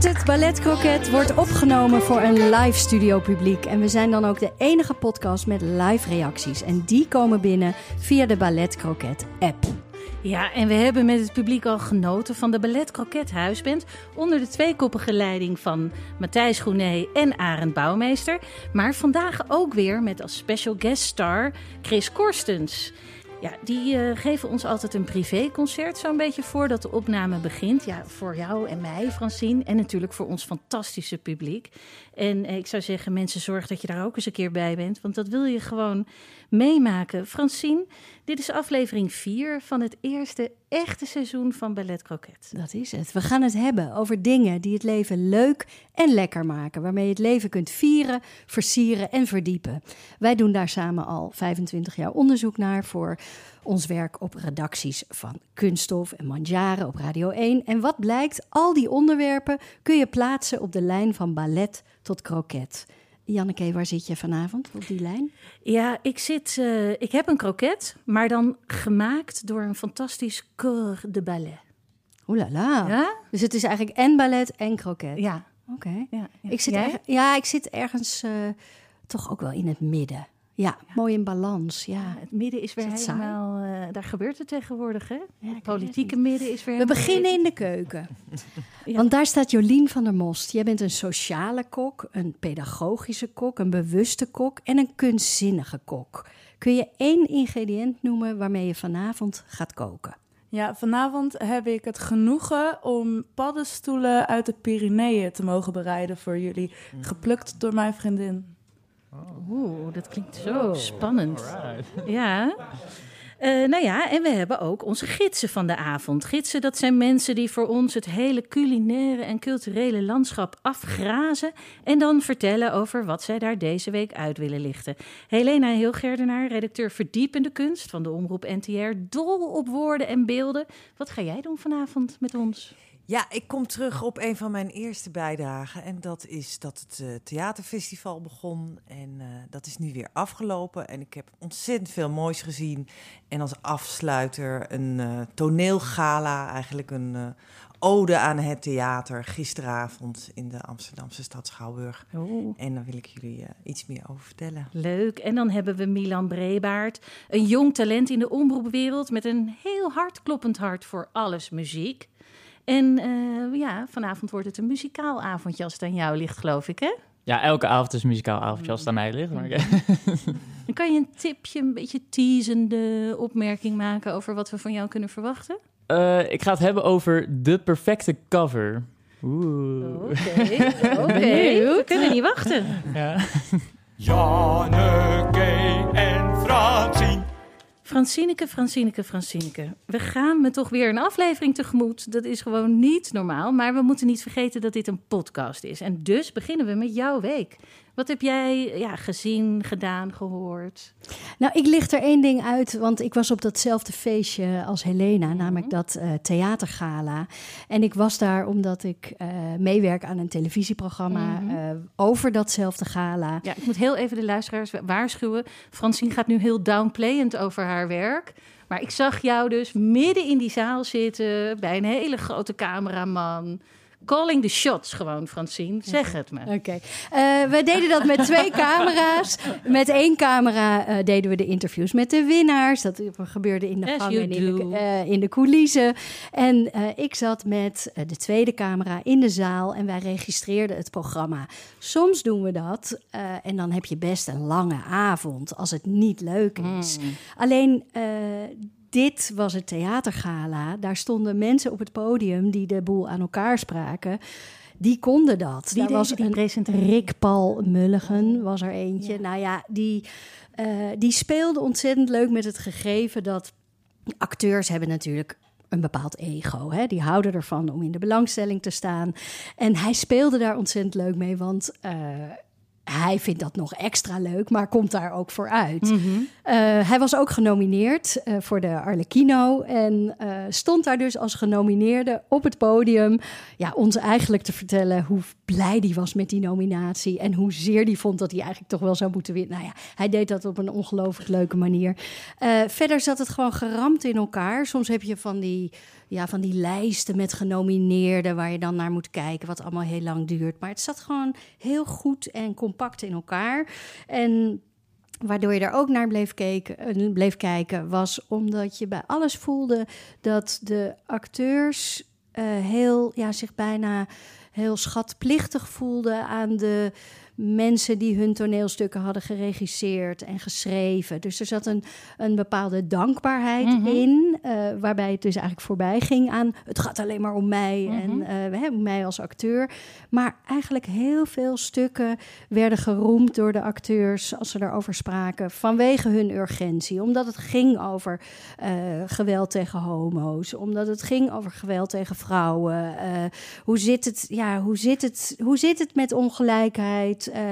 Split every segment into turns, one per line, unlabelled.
Het, Ballet Croquet wordt opgenomen voor een live studio publiek. En we zijn dan ook de enige podcast met live reacties. En die komen binnen via de Ballet Croquet app.
Ja, en we hebben met het publiek al genoten van de Ballet Croquet Huisband... onder de tweekoppige leiding van Matthijs Groené en Arend Bouwmeester. Maar vandaag ook weer met als special guest star Chris Korstens. Ja, die eh, geven ons altijd een privéconcert zo'n beetje voordat de opname begint. Ja, voor jou en mij, Francine, en natuurlijk voor ons fantastische publiek. En ik zou zeggen, mensen, zorg dat je daar ook eens een keer bij bent, want dat wil je gewoon meemaken. Francine, dit is aflevering 4 van het eerste echte seizoen van Ballet Croquet.
Dat is het. We gaan het hebben over dingen die het leven leuk en lekker maken. Waarmee je het leven kunt vieren, versieren en verdiepen. Wij doen daar samen al 25 jaar onderzoek naar voor ons werk op redacties van Kunststof en Manjaren op Radio 1. En wat blijkt, al die onderwerpen kun je plaatsen op de lijn van ballet tot kroket. Janneke, waar zit je vanavond op die lijn?
Ja, ik, zit, eh, ik heb een kroket, maar dan gemaakt door een fantastisch corps de ballet.
Oeh la la.
Ja?
Dus het is eigenlijk en ballet en kroket.
Ja.
Oké.
ja, ja.
Ik zit ja, ik zit ergens eh, toch ook wel in het midden. Ja, mooi in balans. Ja.
Het midden is weer
Is
helemaal... eh, daar gebeurt het tegenwoordig, hè? Het politieke midden is weer...
We beginnen in de keuken.
Ja.
Want daar staat Jolien van der Most. Jij bent een sociale kok, een pedagogische kok, een bewuste kok en een kunstzinnige kok. Kun je één ingrediënt noemen waarmee je vanavond gaat koken?
Ja, vanavond heb ik het genoegen om paddenstoelen uit de Pyreneeën te mogen bereiden voor jullie. Geplukt door mijn vriendin.
Oeh, dat klinkt zo spannend. Ja. Eh, nou ja, en we hebben ook onze gidsen van de avond. Gidsen, dat zijn mensen die voor ons het hele culinaire en culturele landschap afgrazen. En dan vertellen over wat zij daar deze week uit willen lichten. Helena Hilgerdenaar, redacteur verdiepende kunst van de Omroep NTR. Dol op woorden en beelden. Wat ga jij doen vanavond met ons?
Ja, ik kom terug op een van mijn eerste bijdragen. En dat is dat het eh, theaterfestival begon. En eh, dat is nu weer afgelopen. En ik heb ontzettend veel moois gezien. En als afsluiter een eh, toneelgala, eigenlijk een ode aan het theater. Gisteravond in de Amsterdamse stad Schouwburg.
Oeh.
En daar wil ik jullie iets meer over vertellen.
Leuk. En dan hebben we Milan Brebaert, een jong talent in de omroepwereld met een heel hardkloppend hart voor alles muziek. En eh, ja, vanavond wordt het een muzikaal avondje als het aan jou ligt, geloof ik, hè?
Ja, elke avond is een muzikaal avondje als het aan mij ligt. Maar
Dan kan je een tipje, een beetje teasende opmerking maken over wat we van jou kunnen verwachten?
Eh, ik ga het hebben over de perfecte cover. Oeh.
Oké, oké. We kunnen niet wachten.
Ja.
Janneke en Francine.
Francineke, Francineke, Francineke. We gaan me toch weer een aflevering tegemoet. Dat is gewoon niet normaal. Maar we moeten niet vergeten dat dit een podcast is. En dus beginnen we met jouw week. Wat heb jij ja, gezien, gedaan, gehoord?
Nou, ik licht er één ding uit, want ik was op datzelfde feestje als Helena, namelijk dat eh, theatergala. En ik was daar omdat ik eh, meewerk aan een televisieprogramma
Mhm.
eh, over datzelfde gala.
Ja, ik moet heel even de luisteraars waarschuwen. Francine gaat nu heel downplayend over haar werk. Maar ik zag jou dus midden in die zaal zitten bij een hele grote cameraman. Calling the shots gewoon, Francine. Zeg het me.
Oké. Eh, we deden dat met twee camera's. Met één camera eh, deden we de interviews met de winnaars. Dat gebeurde in de
As
gang
you
en in de,
do.
eh, in de coulissen. En ik zat met de tweede camera in de zaal en wij registreerden het programma. Soms doen we dat en dan heb je best een lange avond als het niet leuk is. Alleen eh, dit was het theatergala. Daar stonden mensen op het podium die de boel aan elkaar spraken. Die konden dat.
Wie
Daar was
die
een
presentator?
Rick Paul Mulligen was er eentje. Nou ja, die, eh, die speelde ontzettend leuk met het gegeven dat acteurs hebben natuurlijk een bepaald ego. Hè? Die houden ervan om in de belangstelling te staan. En hij speelde daar ontzettend leuk mee, want eh, hij vindt dat nog extra leuk, maar komt daar ook voor uit.
Mhm.
Eh, hij was ook genomineerd eh, voor de Arlecchino en eh, stond daar dus als genomineerde op het podium. Ja, ons eigenlijk te vertellen hoe blij die was met die nominatie en hoezeer die vond dat hij eigenlijk toch wel zou moeten winnen. Nou ja, hij deed dat op een ongelooflijk leuke manier. Verder zat het gewoon geramd in elkaar. Soms heb je van die, ja, van die lijsten met genomineerden waar je dan naar moet kijken, wat allemaal heel lang duurt. Maar het zat gewoon heel goed en compact in elkaar. En Waardoor je er ook naar bleef, eh, bleef kijken, was omdat je bij alles voelde dat de acteurs eh, heel, ja, zich bijna heel schatplichtig voelden aan de mensen die hun toneelstukken hadden geregisseerd en geschreven. Dus er zat een, een bepaalde dankbaarheid
Mhm.
in, eh, waarbij het dus eigenlijk voorbij ging aan het gaat alleen maar om mij en eh, hè, mij als acteur. Maar eigenlijk heel veel stukken werden geroemd door de acteurs als ze daarover spraken vanwege hun urgentie. Omdat het ging over eh, geweld tegen homo's, omdat het ging over geweld tegen vrouwen. Hoe, zit het, ja, hoe, zit het, hoe zit het met ongelijkheid? Eh,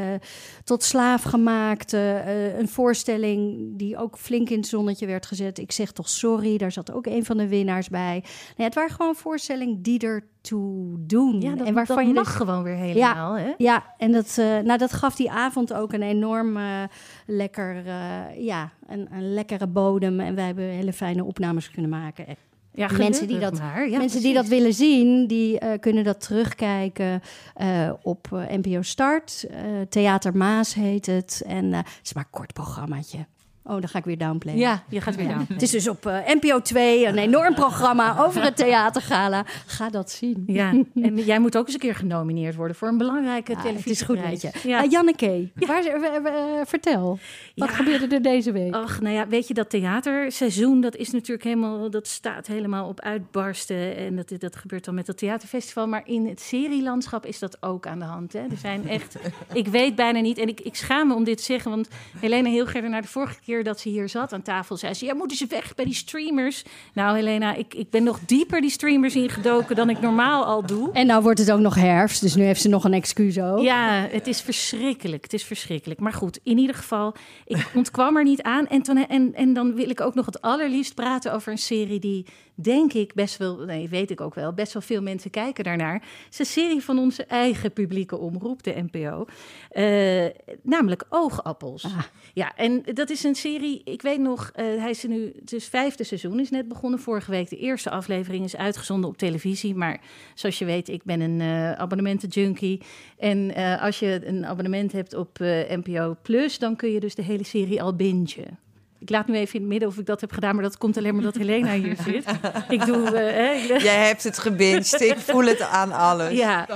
tot slaafgemaakte. eh een voorstelling die ook flink in het zonnetje werd gezet. Ik zeg toch sorry, daar zat ook een van de winnaars bij. Nou ja, het waren gewoon voorstellingen die ertoe doen.
Ja, dat,
en waarvan
dat
je
mag
dus-
gewoon weer helemaal, hè?
ja, en dat, eh, nou, dat gaf die avond ook een enorm eh, lekker, eh, ja, een, een lekkere bodem. En wij hebben hele fijne opnames kunnen maken.
Ja,
Mensen die dat-
maar. Ja,
Mensen die dat willen zien, die eh, kunnen dat terugkijken eh, op eh, NPO Start. Theater Maas heet het. En het is maar een kort programmaatje. Oh, dan ga ik weer downplayen.
Ja, je gaat weer down.
Het is dus op eh, NPO 2, een enorm programma over het theatergala. Ga dat zien.
Ja, en jij moet ook eens een keer genomineerd worden voor een belangrijke
Ja, het
televisie.
is goed met je.
Ja.
Ja. Janneke, waar, eh, eh, vertel. Wat gebeurde er deze week?
Ach, nou ja, weet je, dat theaterseizoen, dat is natuurlijk helemaal, dat staat helemaal op uitbarsten. En dat, dat gebeurt dan met het theaterfestival. Maar in het serielandschap is dat ook aan de hand. Hè? Er zijn echt, ik weet bijna niet, en ik, ik schaam me om dit te zeggen, want Helena Hilgerder, naar de vorige keer dat ze hier zat aan tafel, zei ze, ja, moeten ze weg bij die streamers? Nou, Helena, ik, ik ben nog dieper die streamers ingedoken dan ik normaal al doe.
En nou wordt het ook nog herfst, dus nu heeft ze nog een excuus ook.
Ja, het is verschrikkelijk. Het is verschrikkelijk. Maar goed, in ieder geval, ik ontkwam er niet aan. En, toen, en, en dan wil ik ook nog het allerliefst praten over een serie die, denk ik, best wel, nee, weet ik ook wel, best wel veel mensen kijken daarnaar. Het is een serie van onze eigen publieke omroep, de NPO. Eh, namelijk Oogappels.
Ah.
Ja, en dat is een serie, ik weet nog, eh, hij is er nu, het is vijfde seizoen, is net begonnen vorige week. De eerste aflevering is uitgezonden op televisie. Maar zoals je weet, ik ben een eh abonnementen-junkie. En eh, als je een abonnement hebt op NPO Plus, dan kun je dus de hele serie al bingen. Ik laat nu even in het midden of ik dat heb gedaan, maar dat komt alleen maar dat Helena hier zit. Ik doe, eh,
Jij hebt het gebinged. Ik voel het aan alles.
ja.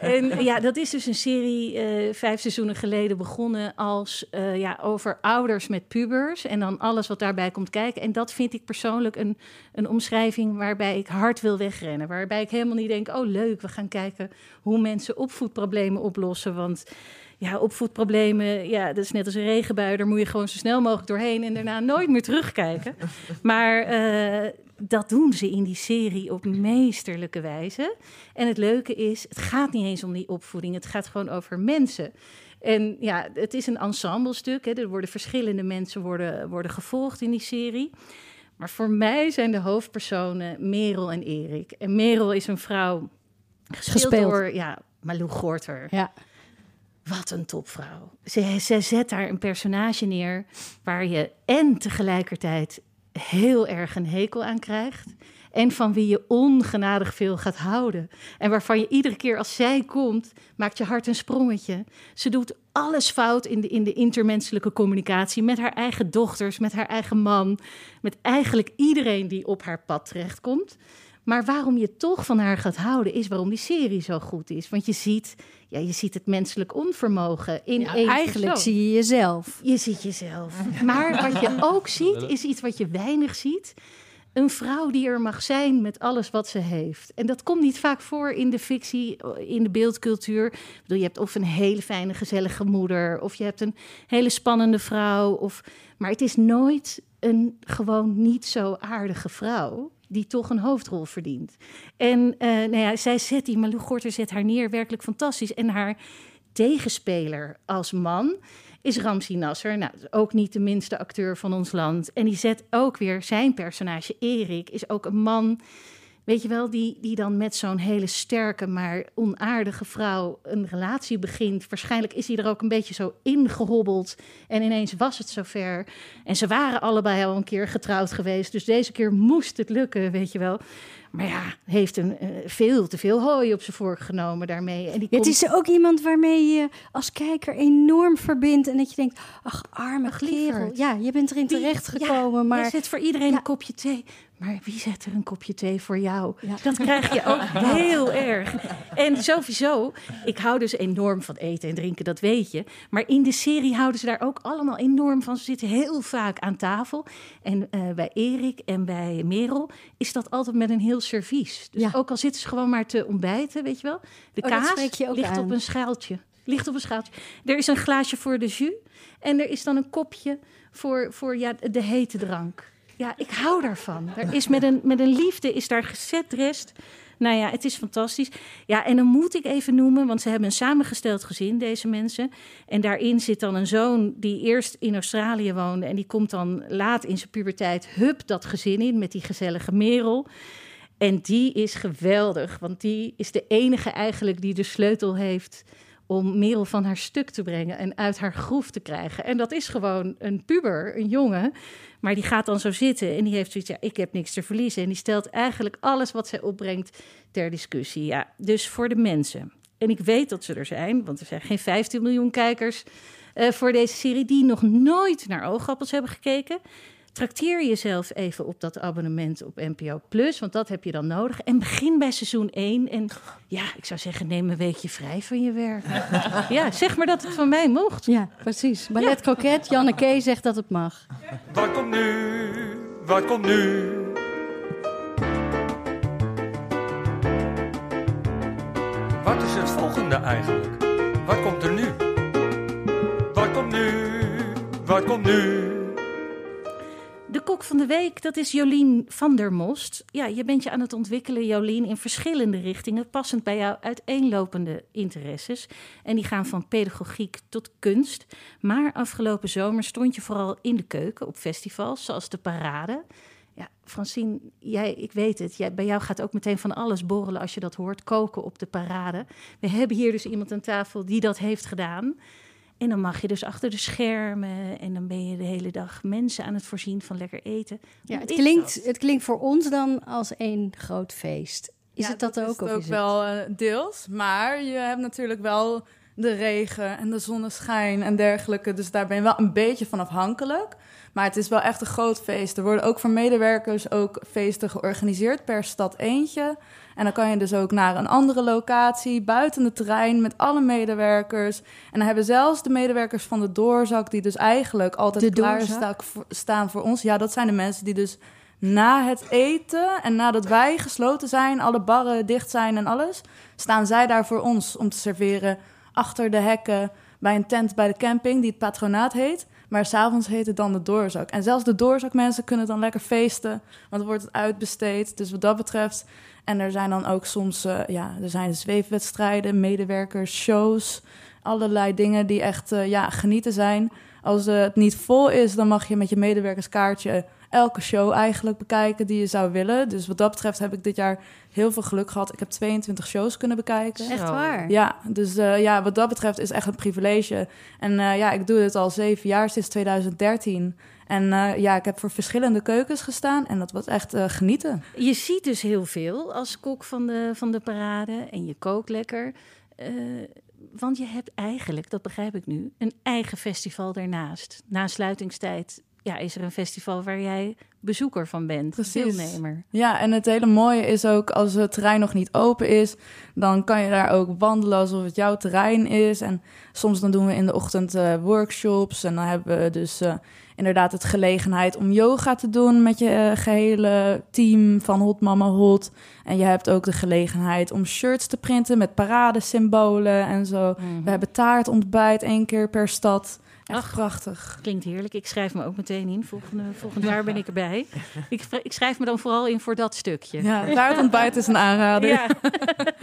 En ja, dat is dus een serie eh, vijf seizoenen geleden begonnen als eh, ja, over ouders met pubers en dan alles wat daarbij komt kijken. En dat vind ik persoonlijk een, een omschrijving waarbij ik hard wil wegrennen. Waarbij ik helemaal niet denk, oh leuk, we gaan kijken hoe mensen opvoedproblemen oplossen. Want ja, opvoedproblemen, ja, dat is net als een regenbui. Daar moet je gewoon zo snel mogelijk doorheen en daarna nooit meer terugkijken. Maar eh, dat doen ze in die serie op meesterlijke wijze. En het leuke is, het gaat niet eens om die opvoeding. Het gaat gewoon over mensen. En ja, het is een ensemblestuk. Hè. Er worden verschillende mensen worden, worden gevolgd in die serie. Maar voor mij zijn de hoofdpersonen Merel en Erik. En Merel is een vrouw gespeeld,
Gespeeld.
door ja, Malou Gorter.
Ja.
Wat een topvrouw. Ze, ze zet daar een personage neer waar je en tegelijkertijd heel erg een hekel aan krijgt. En van wie je ongenadig veel gaat houden. En waarvan je iedere keer als zij komt, maakt je hart een sprongetje. Ze doet alles fout in de, in de intermenselijke communicatie. Met haar eigen dochters, met haar eigen man. Met eigenlijk iedereen die op haar pad terechtkomt. Maar waarom je toch van haar gaat houden, is waarom die serie zo goed is. Want je ziet, ja, je ziet het menselijk onvermogen in
Ja,
één
eigenlijk
persoon.
zie je jezelf.
Je ziet jezelf. Maar wat je ook ziet, is iets wat je weinig ziet. Een vrouw die er mag zijn met alles wat ze heeft. En dat komt niet vaak voor in de fictie, in de beeldcultuur. Ik bedoel, je hebt of een hele fijne, gezellige moeder, of je hebt een hele spannende vrouw. Of... Maar het is nooit een gewoon niet zo aardige vrouw die toch een hoofdrol verdient. En eh, nou ja, zij zet die, Malou Gorter zet haar neer, werkelijk fantastisch. En haar tegenspeler als man is Ramsi Nasser. Nou, ook niet de minste acteur van ons land. En die zet ook weer zijn personage, Erik, is ook een man... Weet je wel, die, die dan met zo'n hele sterke, maar onaardige vrouw een relatie begint. Waarschijnlijk is hij er ook een beetje zo ingehobbeld. En ineens was het zover. En ze waren allebei al een keer getrouwd geweest. Dus deze keer moest het lukken, weet je wel. Maar ja, heeft een eh, veel te veel hooi op zijn vork genomen daarmee. En die
Ja, het
komt-
is ook iemand waarmee je als kijker enorm verbindt. En dat je denkt, ach, arme
Ach,
kerel. Ja, je bent erin terechtgekomen.
Ja,
maar
je zet voor iedereen
Ja.
een kopje thee. Maar wie zet er een kopje thee voor jou?
Ja.
Dat krijg je ook heel erg. En sowieso, ik hou dus enorm van eten en drinken, dat weet je. Maar in de serie houden ze daar ook allemaal enorm van. Ze zitten heel vaak aan tafel. En eh, bij Erik en bij Merel is dat altijd met een heel servies. Dus
Ja.
ook al zitten ze gewoon maar te ontbijten, weet je wel. De
Oh,
kaas
je
ligt
aan.
op een schaaltje. Ligt op een schaaltje. Er is een glaasje voor de jus. En er is dan een kopje voor, voor ja, de hete drank. Ja, ik hou daarvan. Er is met een, met een liefde is daar gezet rest. Nou ja, het is fantastisch. Ja, en dan moet ik even noemen, want ze hebben een samengesteld gezin, deze mensen. En daarin zit dan een zoon die eerst in Australië woonde... en die komt dan laat in zijn puberteit, hup, dat gezin in... met die gezellige Merel. En die is geweldig, want die is de enige eigenlijk die de sleutel heeft om Merel van haar stuk te brengen en uit haar groef te krijgen. En dat is gewoon een puber, een jongen. Maar die gaat dan zo zitten en die heeft zoiets, ja, ik heb niks te verliezen. En die stelt eigenlijk alles wat zij opbrengt ter discussie. Ja, dus voor de mensen. En ik weet dat ze er zijn, want er zijn geen 15 miljoen kijkers eh, voor deze serie die nog nooit naar oogappels hebben gekeken. Trakteer jezelf even op dat abonnement op NPO Plus, want dat heb je dan nodig. En begin bij seizoen 1. En ja, ik zou zeggen, neem een weekje vrij van je werk. ja, zeg maar dat het van mij mocht.
ja, precies. Ballet Croquet, Janneke zegt dat het mag.
Wat komt nu? Wat komt nu? Wat is het volgende eigenlijk? Wat komt er nu? Wat komt nu? Wat komt nu?
De kok van de week, dat is Jolien van der Most. Ja, je bent je aan het ontwikkelen, Jolien, in verschillende richtingen, passend bij jouw uiteenlopende interesses. En die gaan van pedagogiek tot kunst. Maar afgelopen zomer stond je vooral in de keuken op festivals, zoals de Parade. Ja, Francine, jij, ik weet het, jij, bij jou gaat ook meteen van alles borrelen als je dat hoort, koken op de Parade. We hebben hier dus iemand aan tafel die dat heeft gedaan. En dan mag je dus achter de schermen en dan ben je de hele dag mensen aan het voorzien van lekker eten.
Ja, het,
is
klinkt,
dat?
het klinkt voor ons dan als één groot feest. Is
Ja,
het dat,
is
ook?
het
of
ook
is
wel eh, deels. Maar je hebt natuurlijk wel de regen en de zonneschijn en dergelijke. Dus daar ben je wel een beetje van afhankelijk. Maar het is wel echt een groot feest. Er worden ook voor medewerkers ook feesten georganiseerd per stad eentje. En dan kan je dus ook naar een andere locatie, buiten het terrein, met alle medewerkers. En dan hebben zelfs de medewerkers van de doorzak, die dus eigenlijk altijd klaar sta- staan voor ons. Ja, dat zijn de mensen die dus na het eten en nadat wij gesloten zijn, alle barren dicht zijn en alles, staan zij daar voor ons om te serveren achter de hekken bij een tent bij de camping die het patronaat heet. Maar s'avonds heet het dan de doorzak. En zelfs de doorzakmensen kunnen dan lekker feesten, want dan wordt het uitbesteed. Dus wat dat betreft. En er zijn dan ook soms, eh, ja, er zijn zweefwedstrijden, medewerkers, shows, allerlei dingen die echt, eh, ja, genieten zijn. Als het niet vol is, dan mag je met je medewerkerskaartje elke show eigenlijk bekijken die je zou willen. Dus wat dat betreft heb ik dit jaar heel veel geluk gehad. Ik heb 22 shows kunnen bekijken.
Echt waar?
Ja, dus eh, ja, wat dat betreft is echt een privilege. En eh, ja, ik doe dit al zeven jaar, sinds 2013. En eh, ja, ik heb voor verschillende keukens gestaan en dat was echt eh, genieten.
Je ziet dus heel veel als kok van de, van de parade en je kookt lekker. Eh, want je hebt eigenlijk, dat begrijp ik nu, een eigen festival daarnaast. Na sluitingstijd ja, is er een festival waar jij bezoeker van bent,
Precies.
deelnemer.
Ja, en het hele mooie is ook als het terrein nog niet open is, dan kan je daar ook wandelen alsof het jouw terrein is. En soms dan doen we in de ochtend eh, workshops en dan hebben we dus eh, inderdaad het gelegenheid om yoga te doen met je eh, gehele team van Hot Mama Hot. En je hebt ook de gelegenheid om shirts te printen met paradesymbolen en zo. We hebben taartontbijt één keer per stad. Echt
Ach.
prachtig.
Klinkt heerlijk. Ik schrijf me ook meteen in. Volgende, volgend jaar ben ik erbij. Ik, ik schrijf me dan vooral in voor dat stukje.
Ja, taartontbijt is een aanrader.
Ja.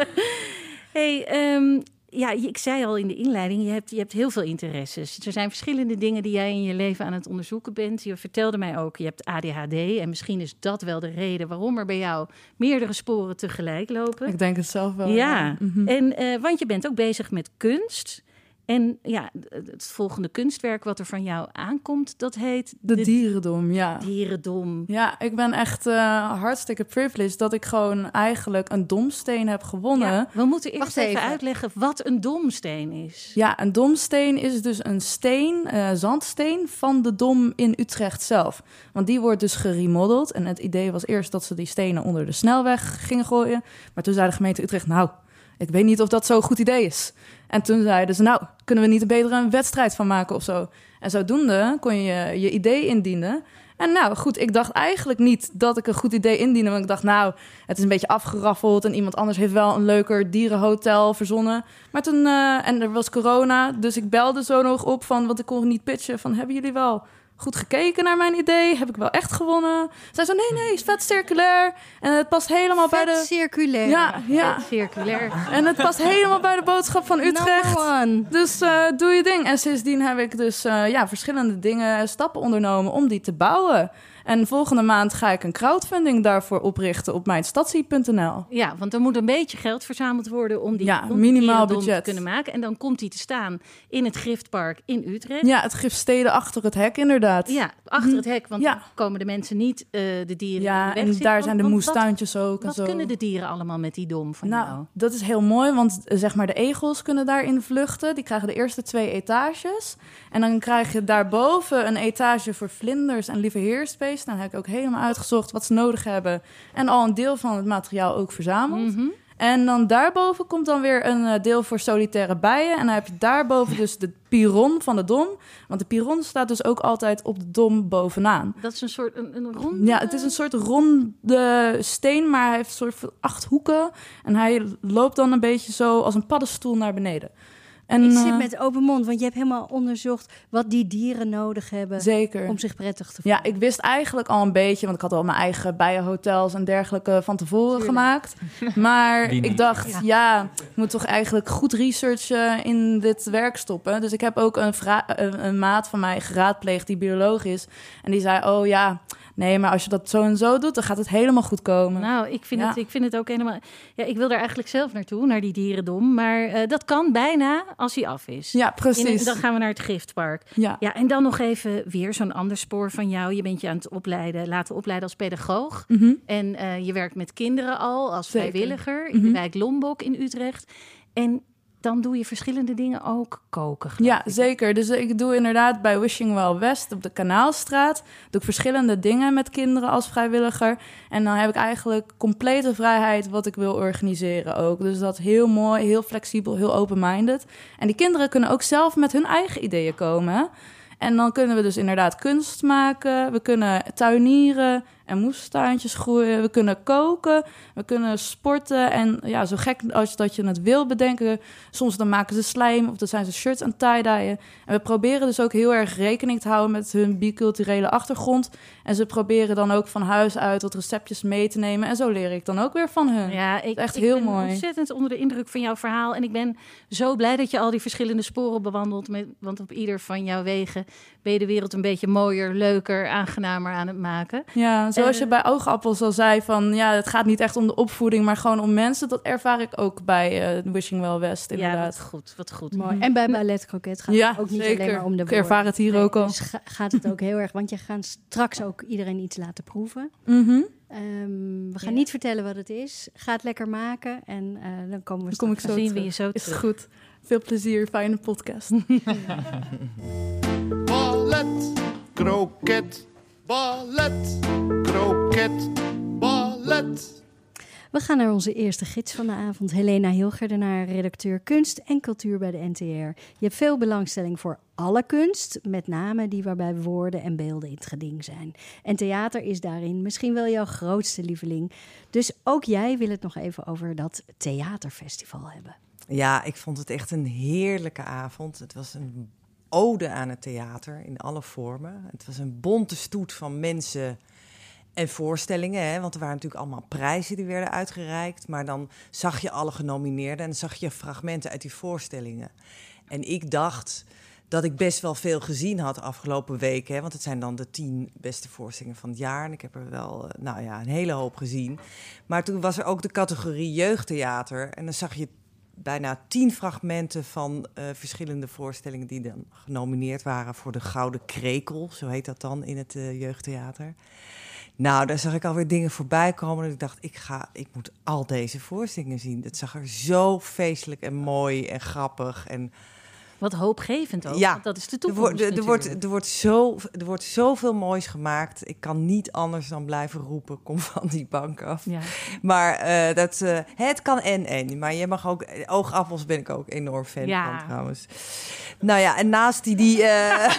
hey, ehm, ja, ik zei al in de inleiding, je hebt, je hebt heel veel interesses. Er zijn verschillende dingen die jij in je leven aan het onderzoeken bent. Je vertelde mij ook, je hebt ADHD. En misschien is dat wel de reden waarom er bij jou meerdere sporen tegelijk lopen.
Ik denk het zelf wel.
Ja,
Mhm.
en, eh, want je bent ook bezig met kunst. En ja, het volgende kunstwerk wat er van jou aankomt, dat heet
De dierendom, ja.
Dierendom.
Ja, ik ben echt eh, hartstikke privileged dat ik gewoon eigenlijk een domsteen heb gewonnen.
Ja,
Ja.
we moeten eerst even.
even.
uitleggen wat een domsteen is.
een domsteen is dus een steen, eh, zandsteen van de dom in Utrecht zelf. Want die wordt dus geremodeld. En het idee was eerst dat ze die stenen onder de snelweg gingen gooien. Maar toen zei de gemeente Utrecht, nou, ik weet niet of dat zo'n goed idee is. En toen zeiden ze, nou, kunnen we niet een betere een wedstrijd van maken of zo? En zodoende kon je je idee indienen. En nou goed, ik dacht eigenlijk niet dat ik een goed idee indiende. Want ik dacht, nou, het is een beetje afgeraffeld. En iemand anders heeft wel een leuker dierenhotel verzonnen. Maar toen, eh, en er was corona. Dus ik belde zo nog op van, want ik kon niet pitchen. Van, hebben jullie wel goed gekeken naar mijn idee? Heb ik wel echt gewonnen? Zij zei, nee, nee, is vet circulair. En het past helemaal bij
Vet
de...
circulair.
Ja, ja.
Circulair.
En het past helemaal bij de boodschap van Utrecht. Dus eh, doe je ding. En sindsdien heb ik dus eh, ja, verschillende dingen, stappen ondernomen om die te bouwen. En volgende maand ga ik een crowdfunding daarvoor oprichten op mijnstadsie.nl.
Ja, want er moet een beetje geld verzameld worden om die,
Ja,
om
minimaal budget.
te kunnen maken. En dan komt die te staan in het Griftpark in Utrecht.
Ja, het gif steden achter het hek inderdaad.
Ja, achter het hek, want
Ja.
dan komen de mensen niet eh, de dieren
Ja,
de
en
zitten.
daar
Want-
zijn de
wat-
moestuintjes ook en
Wat
zo.
kunnen de dieren allemaal met die dom van
Nou,
jou?
dat is heel mooi, want eh, zeg maar de egels kunnen daarin vluchten. Die krijgen de eerste twee etages. En dan krijg je daarboven een etage voor vlinders en lieve Dan heb ik ook helemaal uitgezocht wat ze nodig hebben. En al een deel van het materiaal ook verzameld.
Mhm.
En dan daarboven komt dan weer een eh, deel voor solitaire bijen. En dan heb je daarboven dus de piron van de dom. Want de piron staat dus ook altijd op de dom bovenaan.
Dat is een soort een, een ronde...
Ja, het is een soort ronde steen, maar hij heeft een soort van acht hoeken. En hij loopt dan een beetje zo als een paddenstoel naar beneden. En,
Ik
eh,
zit met open mond, want je hebt helemaal onderzocht wat die dieren nodig hebben
Zeker.
om zich prettig te voelen.
Ja, ik wist eigenlijk al een beetje, want ik had al mijn eigen bijenhotels en dergelijke van tevoren gemaakt. Maar ik dacht, ja. ik moet toch eigenlijk goed research eh, in dit werk stoppen. Dus ik heb ook een, een maat van mij geraadpleegd die bioloog is. En die zei, oh ja, nee, maar als je dat zo en zo doet, dan gaat het helemaal goed komen.
Nou, ik vind,
Ja.
het, ik vind het ook helemaal... Ja, ik wil daar eigenlijk zelf naartoe, naar die dierendom. Maar eh, dat kan bijna als hij af is.
ja,
In-
precies.
dan gaan we naar het giftpark.
Ja.
Ja, en dan nog even weer zo'n ander spoor van jou. Je bent je aan het opleiden, laten opleiden als pedagoog.
Mhm.
En eh, je werkt met kinderen al als
Zeker.
vrijwilliger in de
Mhm.
wijk Lombok in Utrecht. En dan doe je verschillende dingen ook koken.
Ja,
ik.
zeker. Dus ik doe inderdaad bij Wishing Well West op de Kanaalstraat. Doe ik verschillende dingen met kinderen als vrijwilliger. En dan heb ik eigenlijk complete vrijheid wat ik wil organiseren ook. Dus dat heel mooi, heel flexibel, heel open-minded. En die kinderen kunnen ook zelf met hun eigen ideeën komen. En dan kunnen we dus inderdaad kunst maken. We kunnen tuinieren. En moestuintjes groeien. We kunnen koken, we kunnen sporten. En ja, zo gek als dat je het wil bedenken. Soms dan maken ze slijm of dan zijn ze shirts aan tie-dyen. En we proberen dus ook heel erg rekening te houden met hun biculturele achtergrond. En ze proberen dan ook van huis uit wat receptjes mee te nemen. En zo leer ik dan ook weer van hun.
Ja, ik,
Echt
ik
heel
ben
mooi.
ontzettend onder de indruk van jouw verhaal. En ik ben zo blij dat je al die verschillende sporen bewandelt. Met, want op ieder van jouw wegen ben je de wereld een beetje mooier, leuker, aangenamer aan het maken.
Ja, zoals je bij Oogappels al zei, van ja, het gaat niet echt om de opvoeding, maar gewoon om mensen. Dat ervaar ik ook bij eh, Wishing Well West,
Ja,
inderdaad.
wat goed, wat goed.
Mooi. En bij Ballet Croquet gaat
Ja,
het ook niet
zeker.
alleen maar om de
Ik ervaar het hier
Nee,
ook al.
Dus ga- gaat het ook heel erg, want je gaat straks ook iedereen iets laten proeven.
Mhm.
Ehm, we gaan
Ja.
niet vertellen wat het is. Ga het lekker maken en eh, dan komen we
Dan kom ik
straks
zo
zien we
terug.
je zo
Is
terug.
goed. Veel plezier, fijne podcast.
Ballet, kroket, ballet, kroket, ballet.
We gaan naar onze eerste gids van de avond, Helena Hilgerdenaar, redacteur kunst en cultuur bij de NTR. Je hebt veel belangstelling voor alle kunst, met name die waarbij woorden en beelden in het geding zijn. En theater is daarin misschien wel jouw grootste lieveling. Dus ook jij wil het nog even over dat theaterfestival hebben.
Ja, ik vond het echt een heerlijke avond. Het was een ode aan het theater in alle vormen. Het was een bonte stoet van mensen en voorstellingen. Hè? Want er waren natuurlijk allemaal prijzen die werden uitgereikt. Maar dan zag je alle genomineerden en zag je fragmenten uit die voorstellingen. En ik dacht dat ik best wel veel gezien had afgelopen weken. Want het zijn dan de tien beste voorstellingen van het jaar. En ik heb er wel, eh, nou ja, een hele hoop gezien. Maar toen was er ook de categorie jeugdtheater. En dan zag je bijna tien fragmenten van eh, verschillende voorstellingen die dan genomineerd waren voor de Gouden Krekel, zo heet dat dan in het eh, jeugdtheater. Nou, daar zag ik alweer dingen voorbij komen. En ik dacht, ik, ga, ik moet al deze voorstellingen zien. Het zag er zo feestelijk en mooi en grappig. En
Wat hoopgevend ook,
Ja,
want dat is de
er,
toekomst
wordt, er, er wordt, er, wordt zo, er wordt zoveel moois gemaakt. Ik kan niet anders dan blijven roepen, kom van die bank af.
Ja.
Maar eh, dat, eh, het kan en en. Maar je mag ook... Oogappels ben ik ook enorm fan
Ja.
van trouwens. Nou ja, en naast die... die eh,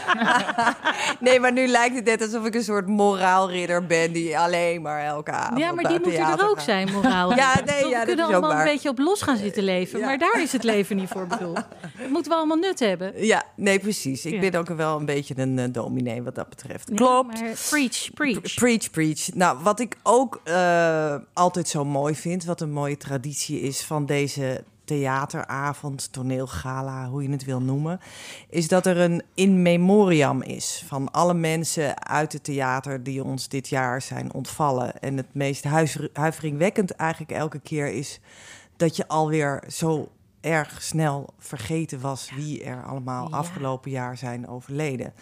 nee, maar nu lijkt het net alsof ik een soort moraalridder ben... die alleen maar elke avond
ja, maar die
het
moeten
theater
er ook zijn, moraal.
Ja, nee,
we
ja, dat
kunnen
is ook
allemaal
waar.
een beetje op los gaan zitten leven. Maar daar is het leven niet voor bedoeld. Dat moeten we allemaal nut hebben.
Ja, nee, precies. Ik
Ja.
ben ook wel een beetje een eh, dominee wat dat betreft.
Ja,
Klopt.
maar preach, preach.
Pre- Preach, preach. Nou, wat ik ook eh, altijd zo mooi vind, wat een mooie traditie is van deze theateravond, toneelgala, hoe je het wil noemen, is dat er een in memoriam is van alle mensen uit het theater die ons dit jaar zijn ontvallen. En het meest huiver- huiveringwekkend eigenlijk elke keer is dat je alweer zo erg snel vergeten was wie er allemaal
Ja.
afgelopen jaar zijn overleden.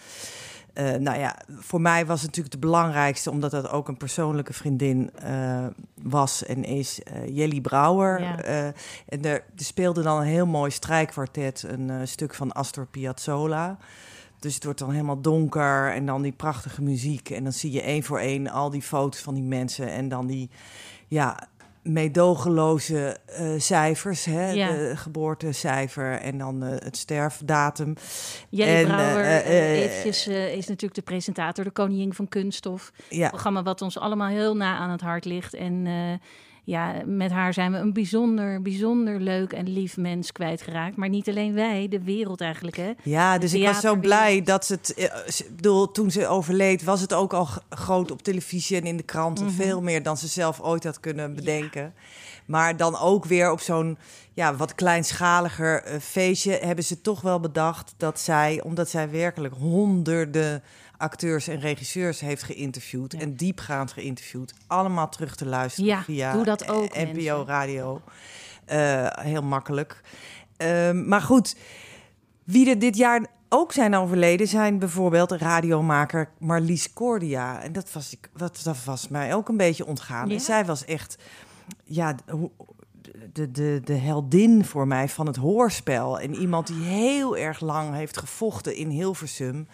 Eh, nou ja, voor mij was het natuurlijk de belangrijkste, omdat dat ook een persoonlijke vriendin eh, was en is, eh, Jelly Brouwer.
Ja.
En er, er speelde dan een heel mooi strijkkwartet, een stuk van Astor Piazzolla. Dus het wordt dan helemaal donker en dan die prachtige muziek. En dan zie je één voor één al die foto's van die mensen en dan die, ja, meedogenloze eh, cijfers, hè?
Ja.
de geboortecijfer en dan eh, het sterfdatum.
Jelly
En,
Brouwer eventjes, eh, is natuurlijk de presentator, de koningin van kunststof.
Ja,
Een programma wat ons allemaal heel na aan het hart ligt. En ja, met haar zijn we een bijzonder, bijzonder leuk en lief mens kwijtgeraakt. Maar niet alleen wij, de wereld eigenlijk, hè?
Ja, dus ik was zo blij dat ze het. eh, Ik bedoel, toen ze overleed, was het ook al groot op televisie en in de kranten.
Mhm.
Veel meer dan ze zelf ooit had kunnen bedenken. Maar dan ook weer op zo'n ja, wat kleinschaliger eh, feestje hebben ze toch wel bedacht dat zij, omdat zij werkelijk honderden acteurs en regisseurs heeft geïnterviewd
Ja.
en diepgaand geïnterviewd, allemaal terug te luisteren
Ja,
via
doe dat ook,
NPO
mensen.
Radio. Eh, heel makkelijk. Ehm, maar goed, wie er dit jaar ook zijn overleden zijn bijvoorbeeld radiomaker Marlies Cordia. En dat was, ik, wat, dat was mij ook een beetje ontgaan.
Ja?
En zij was echt ja, de, de, de heldin voor mij van het hoorspel. En iemand die heel erg lang heeft gevochten in Hilversum.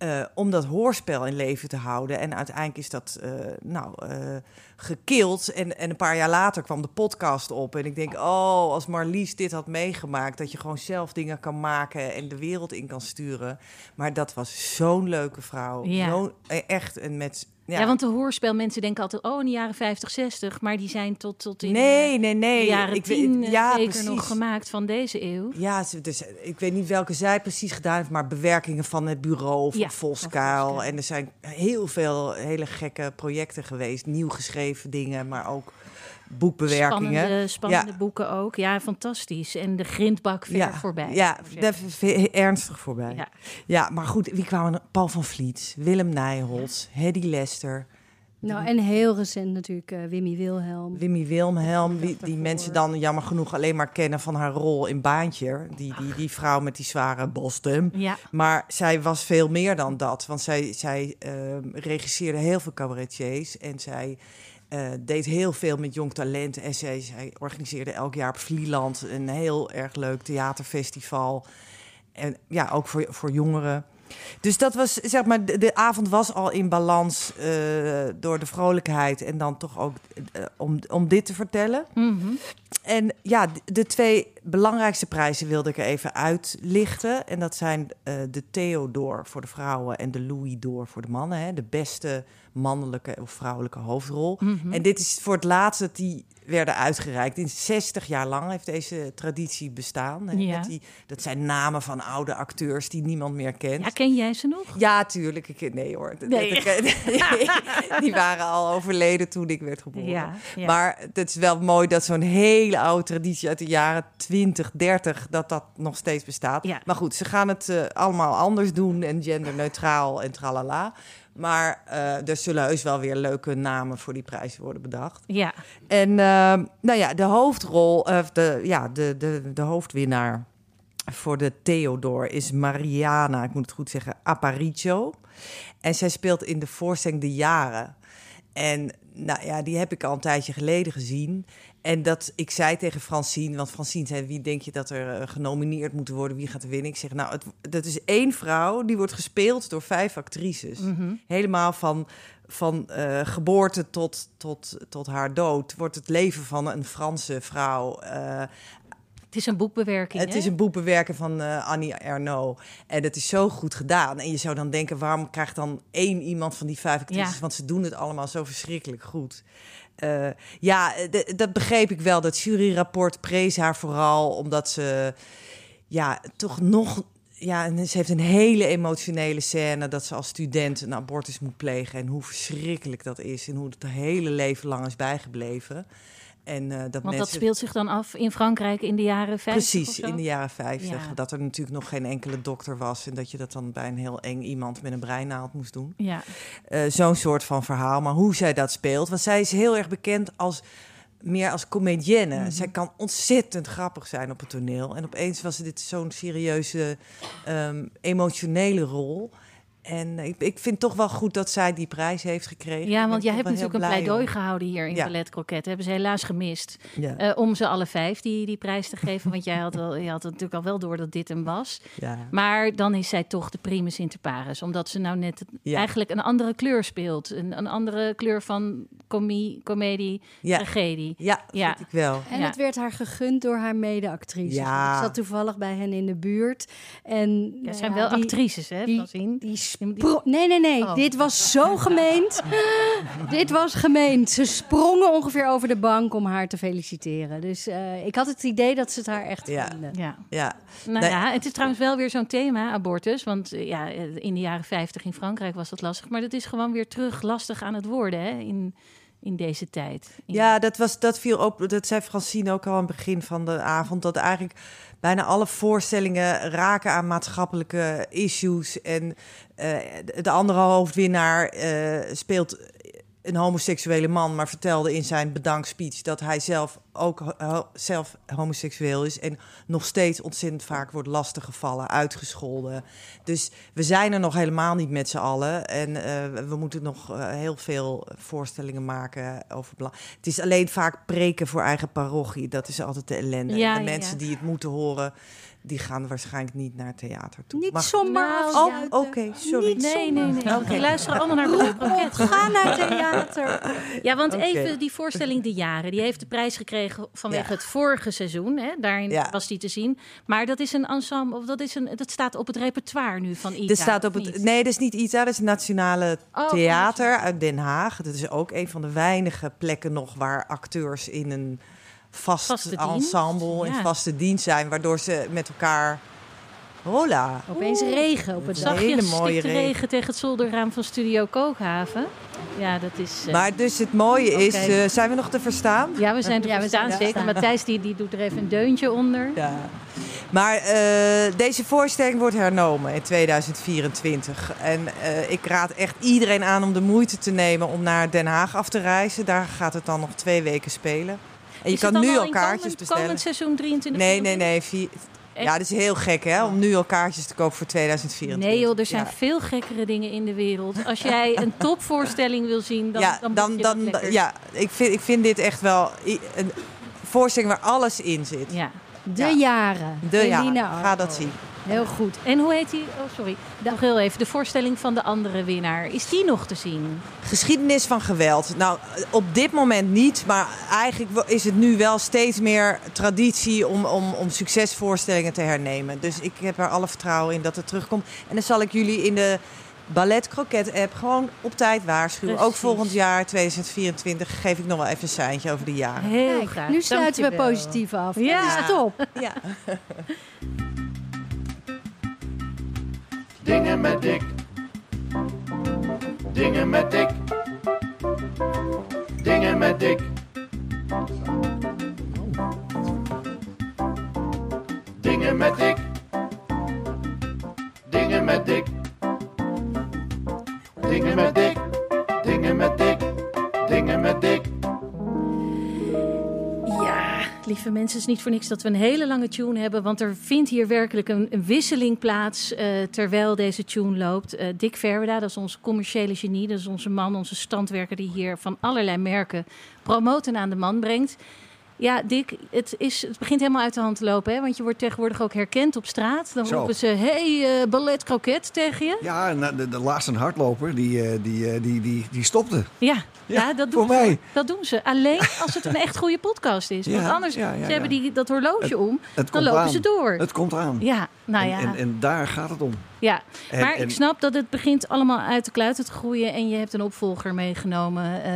Eh, om dat hoorspel in leven te houden. En uiteindelijk is dat eh, nou, eh, gekild. En, en een paar jaar later kwam de podcast op. En ik denk, oh, als Marlies dit had meegemaakt... dat je gewoon zelf dingen kan maken en de wereld in kan sturen. Maar dat was zo'n leuke vrouw.
Ja.
Zo, eh, echt, en met
Ja. want de hoorspelmensen denken altijd, oh, in de jaren 50, 60. Maar die zijn tot, tot in
nee,
eh,
nee, nee.
de jaren
Ik weet-
10 eh,
ja,
zeker
precies.
nog gemaakt van deze eeuw.
Ja, dus, eh, ik weet niet welke zij precies gedaan heeft, maar bewerkingen van het bureau van
Ja,
Voskuil. En er zijn heel veel hele gekke projecten geweest, nieuw geschreven dingen, maar ook boekbewerkingen.
Spannende, spannende
Ja.
boeken ook. Ja, fantastisch. En de grindbak ver
ja,
voorbij.
Ja, ernstig voorbij.
Ja.
Ja. maar goed, wie kwamen? Paul van Vliet, Willem Nijholz, Hedy Lester,
Nou, en heel recent natuurlijk eh, Wimmy Wilhelm.
Wimmy Wilhelm, die
daarvoor.
mensen dan jammer genoeg alleen maar kennen van haar rol in Baantje. Die, die, die vrouw met die zware bosstem.
Ja.
Maar zij was veel meer dan dat. Want zij, zij ehm, regisseerde heel veel cabaretiers. En zij eh, deed heel veel met jong talent. En zij, zij organiseerde elk jaar op Vlieland een heel erg leuk theaterfestival. En ja, ook voor, voor jongeren. Dus dat was, zeg maar, de, de avond was al in balans eh, door de vrolijkheid. En dan toch ook eh, om, om dit te vertellen.
Mhm.
En ja, de twee belangrijkste prijzen wilde ik er even uitlichten. En dat zijn eh, de Theodor voor de vrouwen en de Louis d'Or voor de mannen. Hè? De beste mannelijke of vrouwelijke hoofdrol.
Mhm.
En dit is voor het laatst dat die werden uitgereikt. In 60 jaar lang heeft deze traditie bestaan. Hè?
Ja.
Met die, dat zijn namen van oude acteurs die niemand meer kent.
ja, ken jij ze nog?
Ja, tuurlijk. Ik, nee hoor.
Nee.
Die waren al overleden toen ik werd geboren.
Ja, ja.
Maar het is wel mooi dat zo'n hele oude traditie uit de jaren 20, 30, dat dat nog steeds bestaat.
Ja.
Maar goed, ze gaan het eh, allemaal anders doen en genderneutraal en tralala. Maar eh, er zullen heus wel weer leuke namen voor die prijs worden bedacht.
Ja.
En eh, nou ja, de hoofdrol, of de, ja, de, de, de hoofdwinnaar voor de Theodor is Mariana, ik moet het goed zeggen, Aparicio. En zij speelt in de voorstelling De Jaren. En nou ja, die heb ik al een tijdje geleden gezien. En dat ik zei tegen Francine, want Francine zei: wie denk je dat er eh, genomineerd moeten worden? Wie gaat er winnen? Ik zeg: Nou, het, dat is één vrouw die wordt gespeeld door vijf actrices.
Mhm.
Helemaal van, van eh, geboorte tot, tot, tot haar dood wordt het leven van een Franse vrouw. eh,
Het is een boekbewerking.
het
hè?
is een boekbewerken van Annie Ernaux. En het is zo goed gedaan. En je zou dan denken, waarom krijgt dan één iemand van die vijf actrices?
Ja.
Want ze doen het allemaal zo verschrikkelijk goed. Eh, ja, dat begreep ik wel. Dat juryrapport prees haar vooral omdat ze ja, toch nog... Ja, en ze heeft een hele emotionele scène dat ze als student een abortus moet plegen. En hoe verschrikkelijk dat is. En hoe het haar hele leven lang is bijgebleven. En, eh, dat
Want
mensen...
dat speelt zich dan af in Frankrijk in de jaren 50 of
Precies, in de jaren 50.
Ja.
Dat er natuurlijk nog geen enkele dokter was. En dat je dat dan bij een heel eng iemand met een breinaald moest doen.
Ja.
Eh, Zo'n soort van verhaal. Maar hoe zij dat speelt. Want zij is heel erg bekend als meer als comedienne.
Mhm.
Zij kan ontzettend grappig zijn op het toneel. En opeens was dit zo'n serieuze, ehm, emotionele rol. En ik, ik vind toch wel goed dat zij die prijs heeft gekregen.
Ja, want jij hebt natuurlijk een pleidooi
om.
gehouden hier in
Ja.
Ballet Croquet. Hebben ze helaas gemist.
Ja.
Eh, om ze alle vijf die, die prijs te geven. Want jij had, wel, je had natuurlijk al wel door dat dit hem was.
ja.
Maar dan is zij toch de primus inter pares. Omdat ze nou net
Ja.
eigenlijk een andere kleur speelt. Een, een andere kleur van comie, comedie,
Ja.
tragedie.
ja,
Ja.
vind ik wel.
En
Ja.
het werd haar gegund door haar mede-actrices.
Ja.
Ik zat toevallig bij hen in de buurt. En,
Ja,
nou
zijn
ja,
wel
die-
actrices, hè,
die-? Die Nee, nee, nee.
Oh.
Dit was zo gemeend. Dit was gemeend. Ze sprongen ongeveer over de bank om haar te feliciteren. Dus eh, ik had het idee dat ze het haar echt
Ja.
vonden.
Ja.
Ja,
Nou
Nee.
ja, het is trouwens wel weer zo'n thema, abortus. Want eh, ja, eh, in de jaren 50 in Frankrijk was dat lastig. Maar dat is gewoon weer terug lastig aan het worden hè, in, in deze tijd.
Ja, dat, was, dat viel op. Dat zei Francine ook al aan het begin van de avond. Dat eigenlijk bijna alle voorstellingen raken aan maatschappelijke issues. En eh, de- de andere eh, speelt een homoseksuele man, maar vertelde in zijn bedankspeech dat hij zelf ook ho- zelf homoseksueel is en nog steeds ontzettend vaak wordt lastiggevallen, uitgescholden. Dus we zijn er nog helemaal niet met z'n allen en eh, we moeten nog eh, heel veel voorstellingen maken over Het is alleen vaak preken voor eigen parochie, dat is altijd de ellende.
Ja,
de mensen
ja.
die het moeten horen die gaan waarschijnlijk niet naar theater toe.
Niet
Maar-
zomaar
Nou,
Oh, oké, sorry.
Niet
Nee, nee, nee.
Oké.
Die luisteren allemaal naar Ballet Croquet.
Ga naar theater.
Ja, want even die voorstelling De Jaren. Die heeft de prijs gekregen vanwege
Ja.
het vorige seizoen. Hè? Daarin
Ja.
was die te zien. Maar dat is een ensemble, of dat, is een, dat staat op het repertoire nu van ITA.
Staat op het, nee, dat is niet ITA, dat is het Nationale
Oh,
Theater uit Den Haag. Dat is ook een van de weinige plekken nog waar acteurs in een vast
Vaste dienst,
ensemble, in
ja.
vaste dienst zijn, waardoor ze met elkaar. Hola.
Opeens regen op het
Een
dak.
Zag je
hele mooie regen.
regen tegen het zolderraam van Studio Kookhaven? Ja, dat is... eh,
Maar dus het mooie is, eh, zijn we nog te verstaan?
ja, we zijn te
Ja, we
verstaan,
zijn
zeker. Matthijs die, die doet er even een deuntje onder.
Ja. Maar eh, deze voorstelling wordt hernomen in 2024. En eh, ik raad echt iedereen aan om de moeite te nemen om naar Den Haag af te reizen. Daar gaat het dan nog twee weken spelen. En je kan nu
al
kaartjes
komend,
bestellen.
Komend seizoen 23?
Nee, nee, nee. vier-? Ja, dat is heel gek hè, om nu al kaartjes te kopen voor 2024.
Nee joh, er zijn
Ja.
veel gekkere dingen in de wereld. Als jij een topvoorstelling wil zien, dan,
ja,
dan,
dan, ja ik, vind, ik vind dit echt wel een voorstelling waar alles in zit.
Ja.
De
Ja.
jaren.
De ja,
Eline
ga dat zien.
Heel goed.
En hoe heet die? Oh, sorry. Nog heel even. De voorstelling van de andere winnaar. Is die nog te zien?
Geschiedenis van geweld. Nou, op dit moment niet, maar eigenlijk is het nu wel steeds meer traditie om, om, om succesvoorstellingen te hernemen. Dus ik heb er alle vertrouwen in dat het terugkomt. En dan zal ik jullie in de Ballet Croquet app gewoon op tijd waarschuwen. Ook volgend jaar, 2024, geef ik nog wel even een seintje over de jaren.
Heel
Kijk,
graag.
nu sluiten we positief af.
Ja.
Dat is top.
Ja.
Dingen met dik. Dingen met dik. Dingen met dik. Dingen met dik. Dingen met dik. Dingen met dik. Dingen met dik. Dingen met dik.
Lieve mensen, het is niet voor niks dat we een hele lange tune hebben. Want er vindt hier werkelijk een, wisseling plaats eh, terwijl deze tune loopt. Eh, Dick Verweda, dat is onze commerciële genie. Dat is onze man, onze standwerker die hier van allerlei merken promoten aan de man brengt. Ja, Dick, het, is, het begint helemaal uit de hand te lopen. Hè? Want je wordt tegenwoordig ook herkend op straat. Dan
Zo.
roepen ze, hey, eh, ballet kroket tegen je.
Ja, en de, de laatste hardloper, die, eh, die, eh, die, die, die stopte.
Ja, ja,
Ja,
dat doen
voor
ze.
mij.
Dat doen ze. Alleen als het een echt goede podcast is. Want anders,
ja,
ze hebben die, dat horloge om,
Het
dan lopen
aan.
ze door.
Het komt aan.
Ja, nou
En-
ja.
En, en, daar gaat het om.
ja.
En-
maar ik snap dat het begint allemaal uit de kluiten te groeien. En je hebt een opvolger meegenomen eh,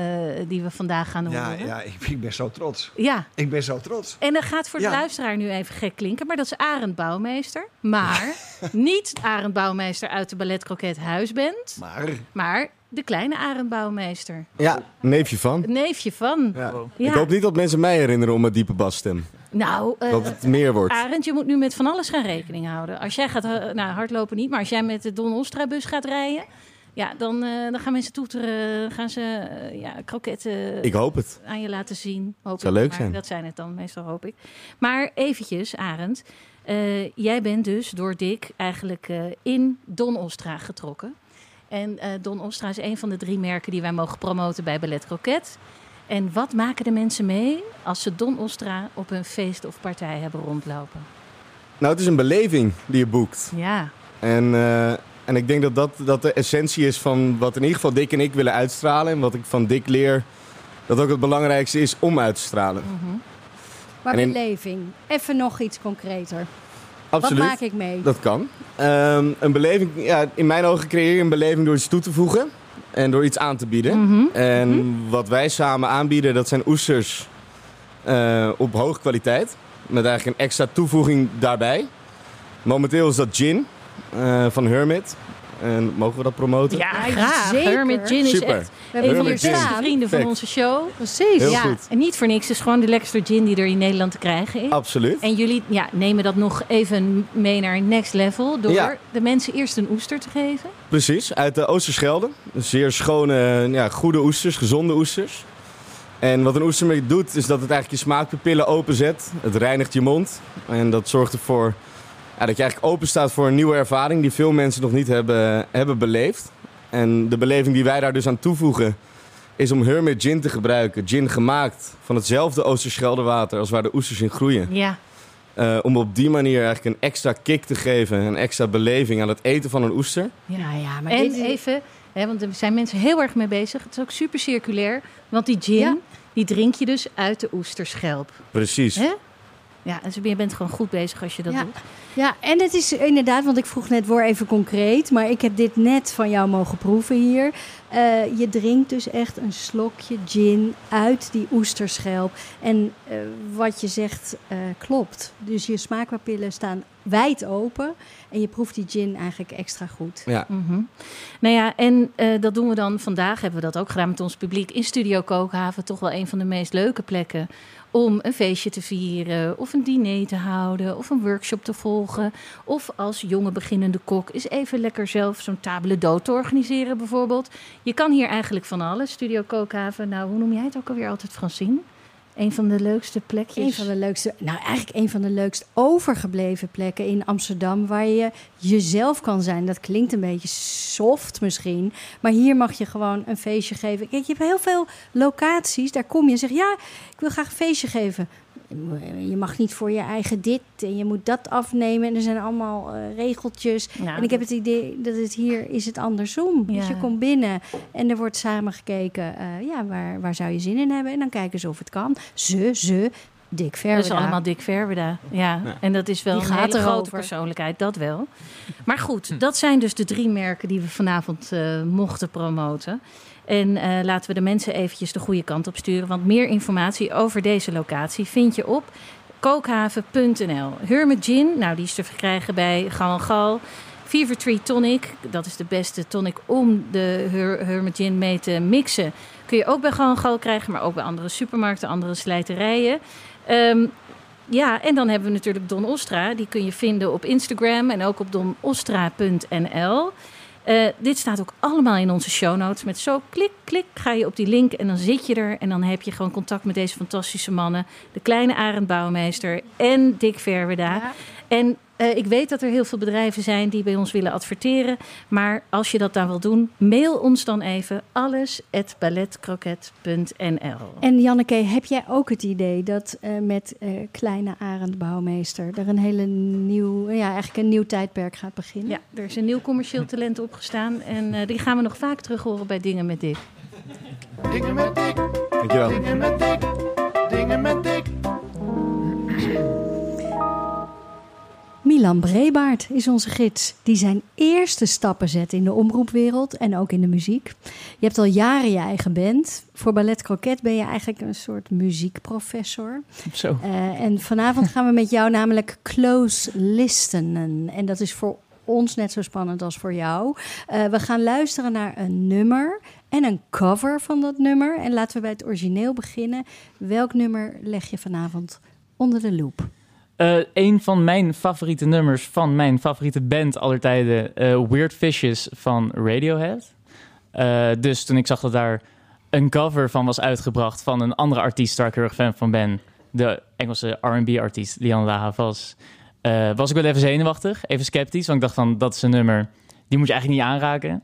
die we vandaag gaan
Ja,
horen.
ja ik, ik ben zo trots.
Ja.
Ik ben zo trots.
En dat gaat voor de
Ja.
luisteraar nu even gek klinken. Maar dat is Arend Bouwmeester. Maar niet Arend Bouwmeester uit de Ballet Croquet Huisband.
Maar
Maar de kleine Arend Bouwmeester.
Ja, neefje van.
Neefje van.
Ja.
Ja.
Ik hoop niet dat mensen mij herinneren om mijn diepe basstem.
Nou, eh,
Dat het meer wordt.
Arend, je moet nu met van alles gaan rekening houden. Als jij gaat, eh, nou hardlopen niet, maar als jij met de Don Ostra bus gaat rijden, ja, dan, eh, dan gaan mensen toeteren, gaan ze ja, kroketten
Ik hoop het.
aan je laten zien. Hoop
Zou
ik,
leuk
maar
zijn.
Dat zijn het dan, meestal hoop ik. Maar eventjes, Arend, eh, jij bent dus door Dick eigenlijk eh, in Don Ostra getrokken. En eh, Don Ostra is een van de drie merken die wij mogen promoten bij Ballet Croquet. En wat maken de mensen mee als ze Don Ostra op een feest of partij hebben rondlopen?
Nou, het is een beleving die je boekt.
Ja,
En, eh, en ik denk dat, dat dat de essentie is van wat in ieder geval Dick en ik willen uitstralen. En wat ik van Dick leer, dat ook het belangrijkste is om uit te stralen.
Maar
En in-
beleving. Even nog iets concreter.
Absoluut.
Wat maak ik mee?
Dat kan. Ehm, een beleving, ja, in mijn ogen creëer je een beleving door iets toe te voegen. En door iets aan te bieden.
Mhm.
En wat wij samen aanbieden, dat zijn oesters eh, op hoge kwaliteit. Met eigenlijk een extra toevoeging daarbij. Momenteel is dat gin eh, van Hermit. En mogen we dat promoten?
ja graag. Hermit Gin is
Super.
echt
We
een
hebben
van de beste vrienden van onze show.
Precies.
Heel
ja,
goed.
en niet voor niks. Het is gewoon de lekkerste gin die er in Nederland te krijgen is.
Absoluut.
En jullie ja, nemen dat nog even mee naar next level door
Ja.
de mensen eerst een oester te geven.
Precies, uit de Oosterschelde. Zeer schone, ja, goede oesters, gezonde oesters. En wat een oester met je doet, is dat het eigenlijk je smaakpapillen openzet. Het reinigt je mond. En dat zorgt ervoor ja, dat je eigenlijk open staat voor een nieuwe ervaring die veel mensen nog niet hebben, hebben beleefd. En de beleving die wij daar dus aan toevoegen, is om Hermit Gin te gebruiken. Gin gemaakt van hetzelfde Oosterscheldewater als waar de oesters in groeien.
Ja,
Eh, om op die manier eigenlijk een extra kick te geven, een extra beleving aan het eten van een oester.
Ja, ja, maar
en
dit
even, hè, want er zijn mensen heel erg mee bezig. Het is ook super circulair. Want die gin,
Ja.
die drink je dus uit de oesterschelp.
Precies.
Hè? Ja, dus je bent gewoon goed bezig als je dat
Ja.
doet.
Ja, en het is inderdaad, want ik vroeg net, word even concreet. Maar ik heb dit net van jou mogen proeven hier. Eh, je drinkt dus echt een slokje gin uit die oesterschelp. En eh, wat je zegt eh, klopt. Dus je smaakpapillen staan wijd open. En je proeft die gin eigenlijk extra goed.
Ja.
Mhm. Nou ja, en eh, dat doen we dan vandaag, hebben we dat ook gedaan met ons publiek in Studio Kookhaven. Toch wel een van de meest leuke plekken om een feestje te vieren, of een diner te houden, of een workshop te volgen. Of als jonge beginnende kok is even lekker zelf zo'n table d'hôte te organiseren bijvoorbeeld. Je kan hier eigenlijk van alles. Studio Kookhaven, nou hoe noem jij het ook alweer altijd, Francine? Een van de leukste plekjes.
Een van de leukste, nou eigenlijk een van de leukst overgebleven plekken in Amsterdam waar je jezelf kan zijn. Dat klinkt een beetje soft misschien, maar hier mag je gewoon een feestje geven. Kijk, je hebt heel veel locaties, daar kom je en zeg ja, ik wil graag een feestje geven. Je mag niet voor je eigen dit en je moet dat afnemen en er zijn allemaal eh, regeltjes. En ik heb het idee dat het hier is het andersom. Dus je komt binnen en er wordt samen gekeken, eh, ja, waar, waar zou je zin in hebben? En dan kijken ze of het kan. Ze, ze, Dick Verweda.
Dat is allemaal Dick Verweda. Ja,
Ja.
en dat is wel
Die
een
gaat
hele grote persoonlijkheid, dat wel. Maar goed, dat zijn dus de drie merken die we vanavond eh, mochten promoten. En eh, laten we de mensen eventjes de goede kant op sturen. Want meer informatie over deze locatie vind je op kookhaven.nl. Hermit Gin, nou die is te verkrijgen bij Gal Gal. Fever Tree Tonic, dat is de beste tonic om de Her Hermit Gin mee te mixen. Kun je ook bij Gal Gal krijgen, maar ook bij andere supermarkten, andere slijterijen. Ehm, ja, en dan hebben we natuurlijk Don Ostra. Die kun je vinden op Instagram en ook op donostra.nl. Eh, dit staat ook allemaal in onze show notes. Met zo klik, klik ga je op die link en dan zit je er. En dan heb je gewoon contact met deze fantastische mannen. De kleine Arend Bouwmeester en Dick Verweda.
Ja.
En eh, ik weet dat er heel veel bedrijven zijn die bij ons willen adverteren. Maar als je dat dan wil doen, mail ons dan even alles@balletcroquet.nl.
En Janneke, heb jij ook het idee dat eh, met eh, kleine Arend Bouwmeester er een hele nieuw, ja, eigenlijk een nieuw tijdperk gaat beginnen?
Ja, er is een nieuw commercieel talent opgestaan. En eh, die gaan we nog vaak terug horen bij Dingen met Dick.
Dingen met dik,
Dankjewel.
dingen met dik, dingen met dik.
Milan Brebaert is onze gids, die zijn eerste stappen zet in de omroepwereld en ook in de muziek. Je hebt al jaren je eigen band. Voor Ballet Croquet ben je eigenlijk een soort muziekprofessor.
Zo.
Eh, en vanavond gaan we met jou namelijk close listenen. En dat is voor ons net zo spannend als voor jou. Eh, we gaan luisteren naar een nummer en een cover van dat nummer. En laten we bij het origineel beginnen. Welk nummer leg je vanavond onder de loep?
Eh, een van mijn favoriete nummers van mijn favoriete band aller tijden, eh, Weird Fishes van Radiohead. Eh, dus toen ik zag dat daar een cover van was uitgebracht van een andere artiest waar ik heel erg fan van ben, de Engelse R&B-artiest Lian La Havas, eh, was ik wel even zenuwachtig, even sceptisch, want ik dacht van dat is een nummer, die moet je eigenlijk niet aanraken.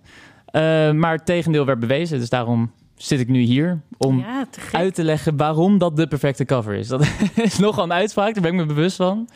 Maar het tegendeel werd bewezen, dus daarom zit ik nu hier om
Ja, te gek.
uit te leggen waarom dat de perfecte cover is. Dat is nogal een uitspraak, daar ben ik me bewust van.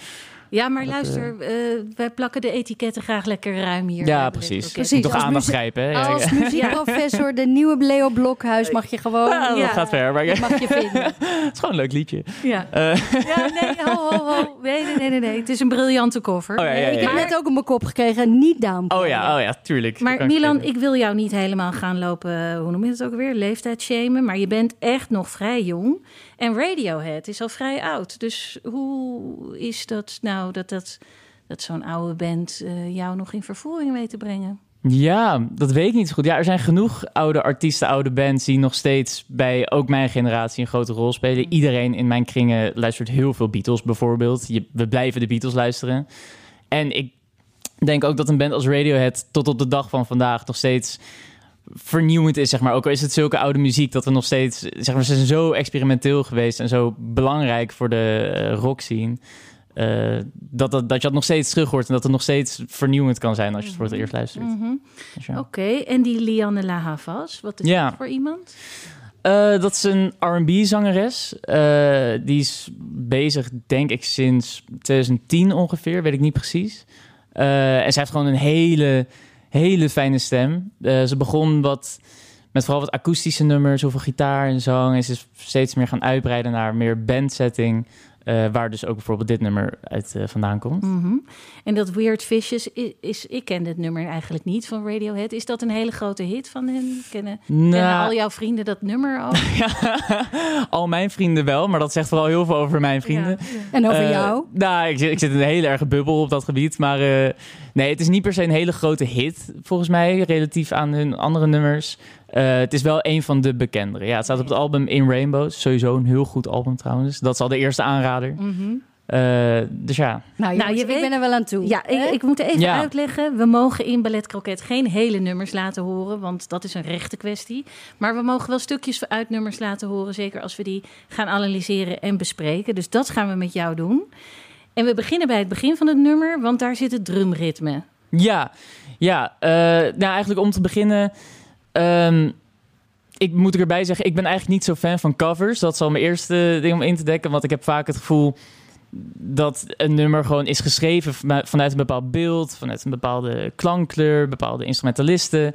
Ja, maar
Dat,
luister, eh, wij plakken de etiketten graag lekker ruim hier.
Ja, precies.
Precies,
Toch
als
aandacht grijpen. hè? Ja,
Als
ja.
muziekprofessor, de nieuwe Leo Blokhuis mag je gewoon...
Ah, dat
ja.
gaat ver, maar
Dat mag je vinden.
het is gewoon een leuk liedje.
Ja.
Eh,
ja, nee, ho, ho, ho. Nee, nee, nee, nee, nee. Het is een briljante cover.
Oh, ja, ja,
Ik heb
ja.
net ook op mijn kop gekregen, niet down.
oh ja, oh ja, tuurlijk.
Maar
ik
Milan,
vergeten.
ik wil jou niet helemaal gaan lopen, hoe noem je het ook weer, leeftijd shamen. Maar je bent echt nog vrij jong. En Radiohead is al vrij oud. Dus hoe is dat nou dat, dat, dat zo'n oude band eh, jou nog in vervoering weet te brengen?
Ja, dat weet ik niet zo goed. Ja, er zijn genoeg oude artiesten, oude bands die nog steeds bij ook mijn generatie een grote rol spelen. Iedereen in mijn kringen luistert heel veel Beatles bijvoorbeeld. Je, we blijven de Beatles luisteren. En ik denk ook dat een band als Radiohead tot op de dag van vandaag nog steeds vernieuwend is, zeg maar. Ook al is het zulke oude muziek dat we nog steeds, zeg maar, ze zijn zo experimenteel geweest en zo belangrijk voor de uh, rock scene. Uh, dat, dat, dat je dat nog steeds terug hoort en dat het nog steeds vernieuwend kan zijn als je het voor het eerst luistert.
Mhm.
Dus ja.
Oké, en die Lianne La Havas, wat is
Ja.
dat voor iemand?
Eh, dat is een R&B-zangeres. Eh, die is bezig, denk ik, sinds 2010 ongeveer. Weet ik niet precies. Eh, en zij heeft gewoon een hele, hele fijne stem. Eh, ze begon wat, met vooral wat akoestische nummers, zoveel gitaar en zang. En ze is steeds meer gaan uitbreiden naar meer bandsetting. Eh, waar dus ook bijvoorbeeld dit nummer uit eh, vandaan komt.
Mhm. En dat Weird Fishes is, is, ik ken dit nummer eigenlijk niet van Radiohead. Is dat een hele grote hit van hen? Kennen, kennen
Nou,
al jouw vrienden dat nummer ook?
al mijn vrienden wel, maar dat zegt vooral heel veel over mijn vrienden.
En over
Eh,
jou?
Nou, ik, zit- ik zit in een hele erge bubbel op dat gebied. Maar eh, nee, het is niet per se een hele grote hit, volgens mij, relatief aan hun andere nummers. Eh, het is wel een van de bekendere. Ja, het staat op het album In Rainbows. Sowieso een heel goed album trouwens. Dat is al de eerste aanrader.
Mhm.
Eh, dus ja.
Nou,
Nou, je
ik
weet-
ben er wel aan toe.
Ja, ik, ik moet even
Ja.
uitleggen. We mogen in Ballet Croquet geen hele nummers laten horen, want dat is een rechte kwestie. Maar we mogen wel stukjes uit nummers laten horen, zeker als we die gaan analyseren en bespreken. Dus dat gaan we met jou doen. En we beginnen bij het begin van het nummer, want daar zit het drumritme.
Ja, ja. eh, nou, eigenlijk om te beginnen. Ehm, ik moet erbij zeggen, ik ben eigenlijk niet zo fan van covers. Dat is al mijn eerste ding om in te dekken. Want ik heb vaak het gevoel dat een nummer gewoon is geschreven vanuit een bepaald beeld, vanuit een bepaalde klankkleur, bepaalde instrumentalisten.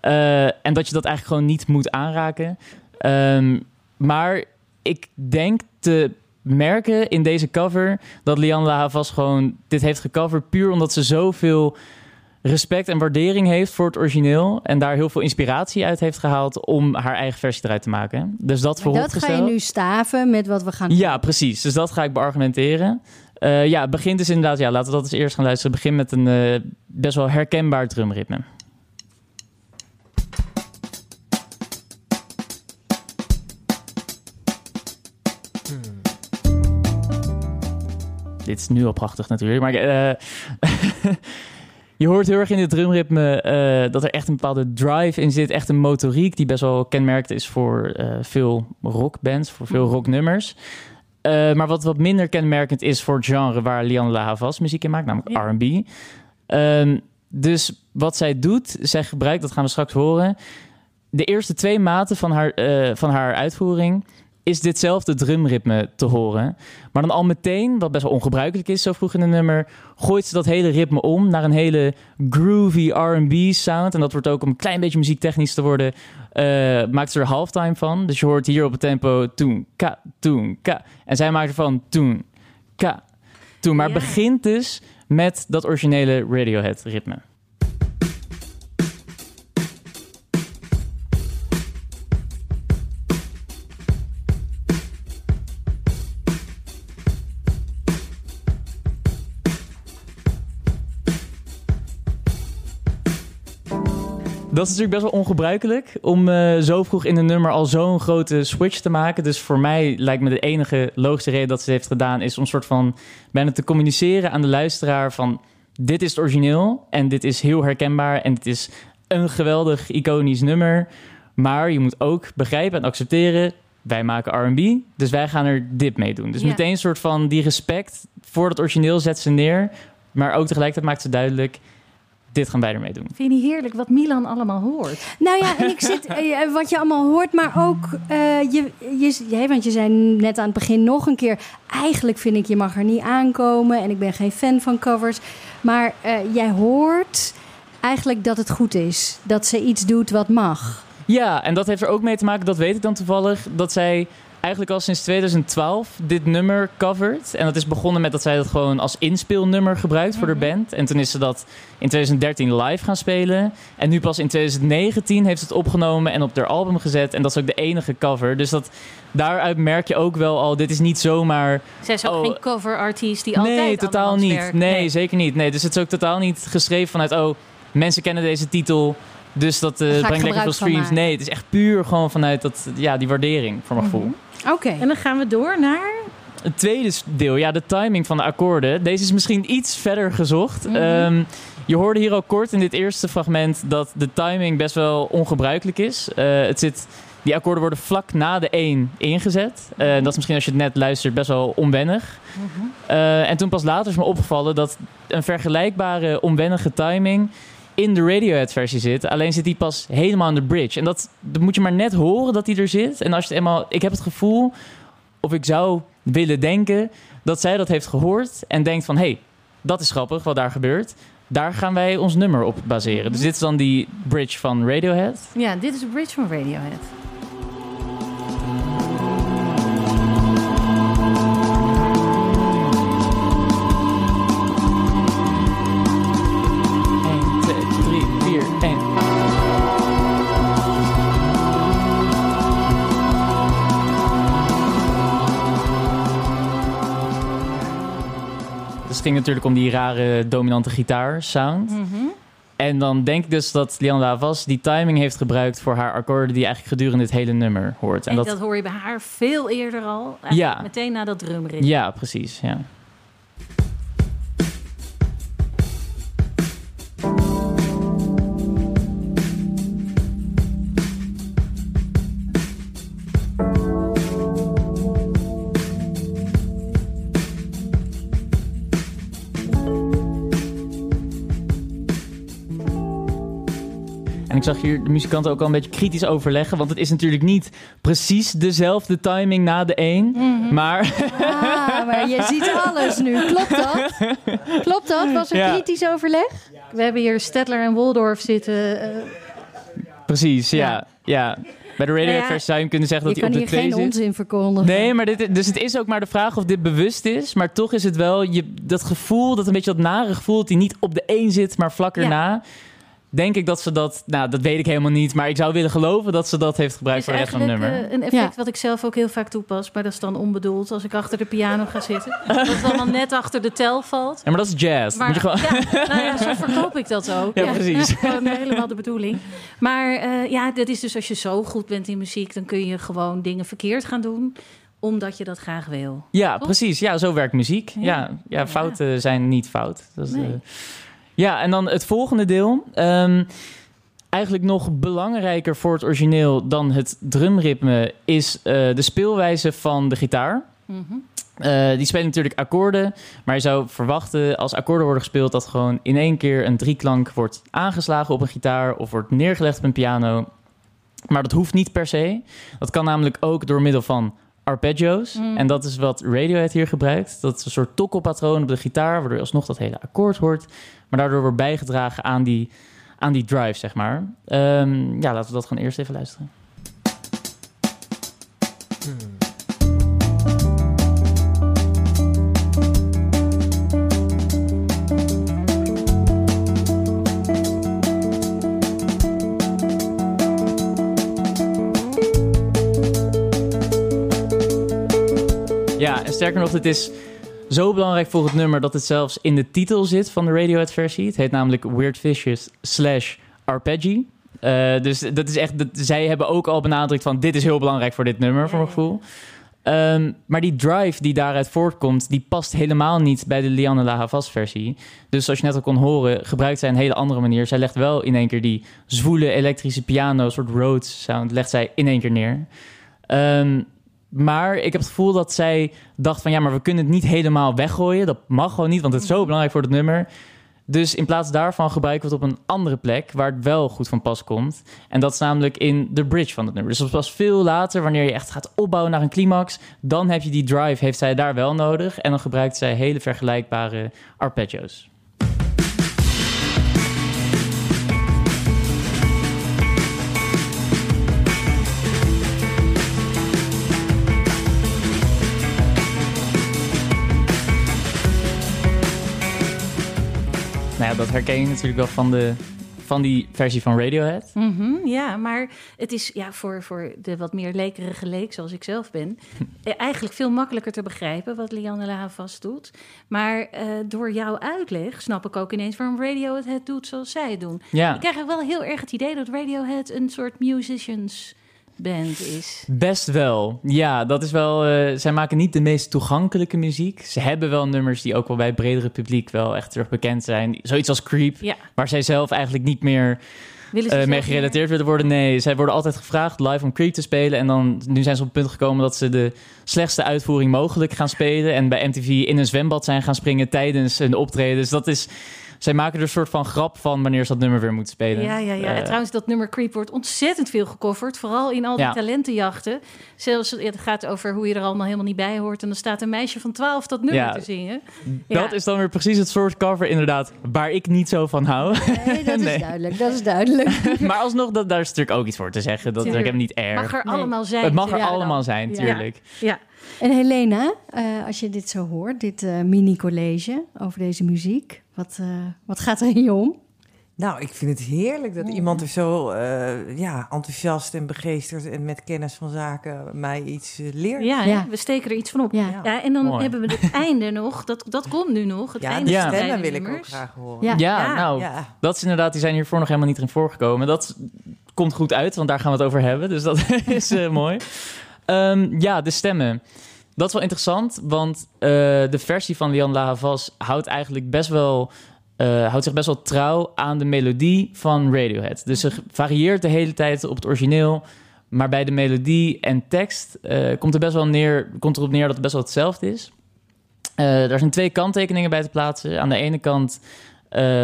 Eh, en dat je dat eigenlijk gewoon niet moet aanraken. Ehm, maar ik denk te merken in deze cover dat Lian La Havas gewoon dit heeft gecoverd puur omdat ze zoveel respect en waardering heeft voor het origineel en daar heel veel inspiratie uit heeft gehaald om haar eigen versie eruit te maken. Dus dat voorop
dat ga je nu staven met wat we gaan
Ja, precies. Dus dat ga ik beargumenteren. Eh, ja, het begint dus inderdaad, ja, laten we dat eens eerst gaan luisteren. Het begint met een eh, best wel herkenbaar drumritme. Dit is nu al prachtig natuurlijk, maar eh, je hoort heel erg in dit drumritme eh, dat er echt een bepaalde drive in zit, echt een motoriek die best wel kenmerkend is voor eh, veel rockbands, voor veel rocknummers. Eh, maar wat wat minder kenmerkend is voor het genre waar Lian La Havas muziek in maakt, namelijk
Ja.
R&B. Ehm, dus wat zij doet, zij gebruikt, dat gaan we straks horen, de eerste twee maten van haar, van haar uitvoering is ditzelfde drumritme te horen. Maar dan al meteen, wat best wel ongebruikelijk is zo vroeg in een nummer, gooit ze dat hele ritme om naar een hele groovy R&B sound. En dat wordt ook om een klein beetje muziektechnisch te worden, eh, maakt ze er halftime van. Dus je hoort hier op het tempo toen, ka, toen, ka. En zij maakt ervan toen, ka, toen. Maar
Ja.
begint dus met dat originele Radiohead ritme. Dat is natuurlijk best wel ongebruikelijk om eh, zo vroeg in een nummer al zo'n grote switch te maken. Dus voor mij lijkt me de enige logische reden dat ze het heeft gedaan is om een soort van bijna te communiceren aan de luisteraar van dit is het origineel en dit is heel herkenbaar en het is een geweldig iconisch nummer. Maar je moet ook begrijpen en accepteren, wij maken R&B, dus wij gaan er dit mee doen. Dus
Ja.
meteen een soort van die respect voor het origineel zet ze neer, maar ook tegelijkertijd maakt ze duidelijk, dit gaan wij ermee doen.
Vind je niet heerlijk wat Milan allemaal hoort?
Nou ja, en ik zit, eh, wat je allemaal hoort, maar ook, eh, je, je, ja, want je zei net aan het begin nog een keer, eigenlijk vind ik je mag er niet aankomen en ik ben geen fan van covers. Maar eh, jij hoort eigenlijk dat het goed is, dat ze iets doet wat mag.
Ja, en dat heeft er ook mee te maken, dat weet ik dan toevallig, dat zij eigenlijk al sinds 2012 dit nummer covert. En dat is begonnen met dat zij dat gewoon als inspeelnummer gebruikt voor de band. En toen is ze dat in 2013 live gaan spelen. En nu pas in 2019 heeft ze het opgenomen en op haar album gezet. En dat is ook de enige cover. Dus dat, daaruit merk je ook wel al, dit is niet zomaar...
Zij is ook
Oh.
geen cover-artiest die altijd
Nee, totaal niet. Nee, zeker niet. Nee, dus het is ook totaal niet geschreven vanuit, oh, mensen kennen deze titel, dus dat eh, brengt lekker veel streams. Nee, het is echt puur gewoon vanuit dat, ja, die waardering voor mijn gevoel.
Oké.
En dan gaan we door naar...
Het tweede deel, ja, de timing van de akkoorden. Deze is misschien iets verder gezocht.
Mhm.
Ehm, je hoorde hier al kort in dit eerste fragment dat de timing best wel ongebruikelijk is. Eh, het zit, die akkoorden worden vlak na de 1 ingezet. Eh, dat is misschien als je het net luistert best wel onwennig. Eh, en toen pas later is me opgevallen dat een vergelijkbare onwennige timing in de Radiohead-versie zit. Alleen zit die pas helemaal in de bridge. En dat, dat moet je maar net horen dat die er zit. En als je het eenmaal... Ik heb het gevoel, of ik zou willen denken... dat zij dat heeft gehoord en denkt van... hé, hey, dat is grappig wat daar gebeurt. Daar gaan wij ons nummer op baseren. Dus dit is dan die bridge van Radiohead.
Ja, dit is de bridge van Radiohead.
Ging natuurlijk om die rare dominante gitaarsound.
Mhm.
En dan denk ik dus dat Lianne Lavas die timing heeft gebruikt voor haar akkoorden die eigenlijk gedurende dit hele nummer hoort.
En, dat, hoor je bij haar veel eerder al.
Ja.
Meteen na dat drumrit.
Ja, precies. Ja. Zag hier de muzikanten ook al een beetje kritisch overleggen. Want het is natuurlijk niet precies dezelfde timing na de één. Maar
Ah, maar je ziet alles nu. Klopt dat? Klopt dat? Was er
Ja.
kritisch overleg?
We hebben hier Stedtler en Waldorf zitten. eh,
precies, ja.
Ja.
ja. Bij de Radiohead
Nou ja,
zou je hem kunnen zeggen
Je
dat hij
kan
op de
hier
twee
geen
zit.
onzin verkondigen.
Nee, maar dit, dus het is ook maar de vraag of dit bewust is. Maar toch is het wel je, dat gevoel, dat een beetje dat nare gevoel... dat hij niet op de één zit, maar vlak
Ja.
Denk ik dat ze dat... Nou, dat weet ik helemaal niet. Maar ik zou willen geloven dat ze dat heeft gebruikt voor de rest van het nummer.
eh, een effect
Ja.
wat ik zelf ook heel vaak toepas. Maar dat is dan onbedoeld als ik achter de piano ga zitten. dat het dan, dan net achter de tel valt.
Ja, maar dat is jazz.
Maar
moet je gewoon...
ja, nou ja, zo verkoop ik dat ook.
Ja, precies.
Gewoon helemaal de bedoeling. Maar eh, ja, dat is dus als je zo goed bent in muziek... dan kun je gewoon dingen verkeerd gaan doen... omdat je dat graag wil.
Ja,
Toch?
precies. Ja, zo werkt muziek. Ja,
Ja.
ja, fouten zijn niet fout. Dat is,
Nee.
eh, ja, en dan het volgende deel. Ehm, eigenlijk nog belangrijker voor het origineel dan het drumritme... is eh, de speelwijze van de gitaar.
Mhm.
Eh, die spelen natuurlijk akkoorden, maar je zou verwachten als akkoorden worden gespeeld dat gewoon in één keer een drieklank wordt aangeslagen op een gitaar of wordt neergelegd op een piano. Maar dat hoeft niet per se. Dat kan namelijk ook door middel van arpeggios.
Mm.
En dat is wat Radiohead hier gebruikt. Dat is een soort tokkelpatroon op de gitaar, waardoor je alsnog dat hele akkoord hoort. Maar daardoor wordt bijgedragen aan die, aan die drive, zeg maar. Ehm, ja, laten we dat gewoon eerst even luisteren. Ja, en sterker nog, het is zo belangrijk voor het nummer dat het zelfs in de titel zit van de Radiohead-versie. Het heet namelijk Weird Fishes slash Arpeggi. Eh, dus dat is echt, dat, zij hebben ook al benadrukt van dit is heel belangrijk voor dit nummer, voor mijn gevoel. Ehm, maar die drive die daaruit voortkomt, die past helemaal niet bij de Lianne La Havas versie. Dus zoals je net al kon horen, gebruikt zij een hele andere manier. Zij legt wel in één keer die zwoele elektrische piano, soort Rhodes sound, legt zij in één keer neer. Ehm, maar ik heb het gevoel dat zij dacht van ja, maar we kunnen het niet helemaal weggooien. Dat mag gewoon niet, want het is zo belangrijk voor het nummer. Dus in plaats daarvan gebruiken we het op een andere plek waar het wel goed van pas komt. En dat is namelijk in de bridge van het nummer. Dus dat was veel later, wanneer je echt gaat opbouwen naar een climax. Dan heb je die drive, heeft zij daar wel nodig. En dan gebruikt zij hele vergelijkbare arpeggios. Ja, dat herken je natuurlijk wel van, de, van die versie van Radiohead.
Mhm, ja, maar het is ja, voor, voor de wat meer lekerige leek, zoals ik zelf ben, eh, eigenlijk veel makkelijker te begrijpen wat Lianne La Havas doet. Maar eh, door jouw uitleg snap ik ook ineens waarom Radiohead doet zoals zij het doen.
Ja.
Ik krijg wel heel erg het idee dat Radiohead een soort musicians band is.
Best wel. Ja, dat is wel. eh, zij maken niet de meest toegankelijke muziek. Ze hebben wel nummers die ook wel bij het bredere publiek wel echt terug bekend zijn. Zoiets als Creep,
Ja.
waar zij zelf eigenlijk niet meer eh, mee gerelateerd willen worden. Nee, zij worden altijd gevraagd live om Creep te spelen. En dan nu zijn ze op het punt gekomen dat ze de slechtste uitvoering mogelijk gaan spelen. En bij MTV in een zwembad zijn gaan springen tijdens een optreden. Dus dat is zij maken er een soort van grap van wanneer ze dat nummer weer moeten spelen.
Ja, ja, ja. En
Eh,
trouwens, dat nummer Creep wordt ontzettend veel gecoverd. Vooral in al die
Ja.
talentenjachten. Zelfs, het gaat over hoe je er allemaal helemaal niet bij hoort. En dan staat een meisje van 12 dat nummer
Ja.
te zingen.
Dat
Ja.
is dan weer precies het soort cover inderdaad waar ik niet zo van hou.
Nee, dat is duidelijk. Dat is duidelijk.
maar alsnog, dat, daar is natuurlijk ook iets voor te zeggen. Dat
Tuurlijk.
ik hem niet erg.
Mag er
Nee.
allemaal zijn.
het mag er allemaal
dan.
zijn, tuurlijk.
Ja.
En Helena, eh, als je dit zo hoort, dit eh, mini-college over deze muziek, wat, eh, wat gaat er in je om?
Nou, ik vind het heerlijk dat iemand er zo eh, ja, enthousiast en begeesterd en met kennis van zaken mij iets eh, leert.
Ja?
Ja.
we steken er iets van op.
Ja.
Ja, en dan
Mooi.
hebben we het einde nog. Dat, dat komt nu nog. Het
Ja,
einde
de
Ja.
stemmen wil ik ook graag horen.
Ja.
Ja,
Ja.
nou,
Ja.
dat is inderdaad, die zijn hiervoor nog helemaal niet in voorgekomen. Dat komt goed uit, want daar gaan we het over hebben. Dus dat is eh, mooi. Ehm, ja, de stemmen. Dat is wel interessant, want eh, de versie van Lian La Havas houdt eigenlijk best wel... eh, houdt zich best wel trouw aan de melodie van Radiohead. Dus ze varieert de hele tijd op het origineel. Maar bij de melodie en tekst eh, komt, er best wel neer, komt erop neer dat het best wel hetzelfde is. Daar zijn twee kanttekeningen bij te plaatsen. Aan de ene kant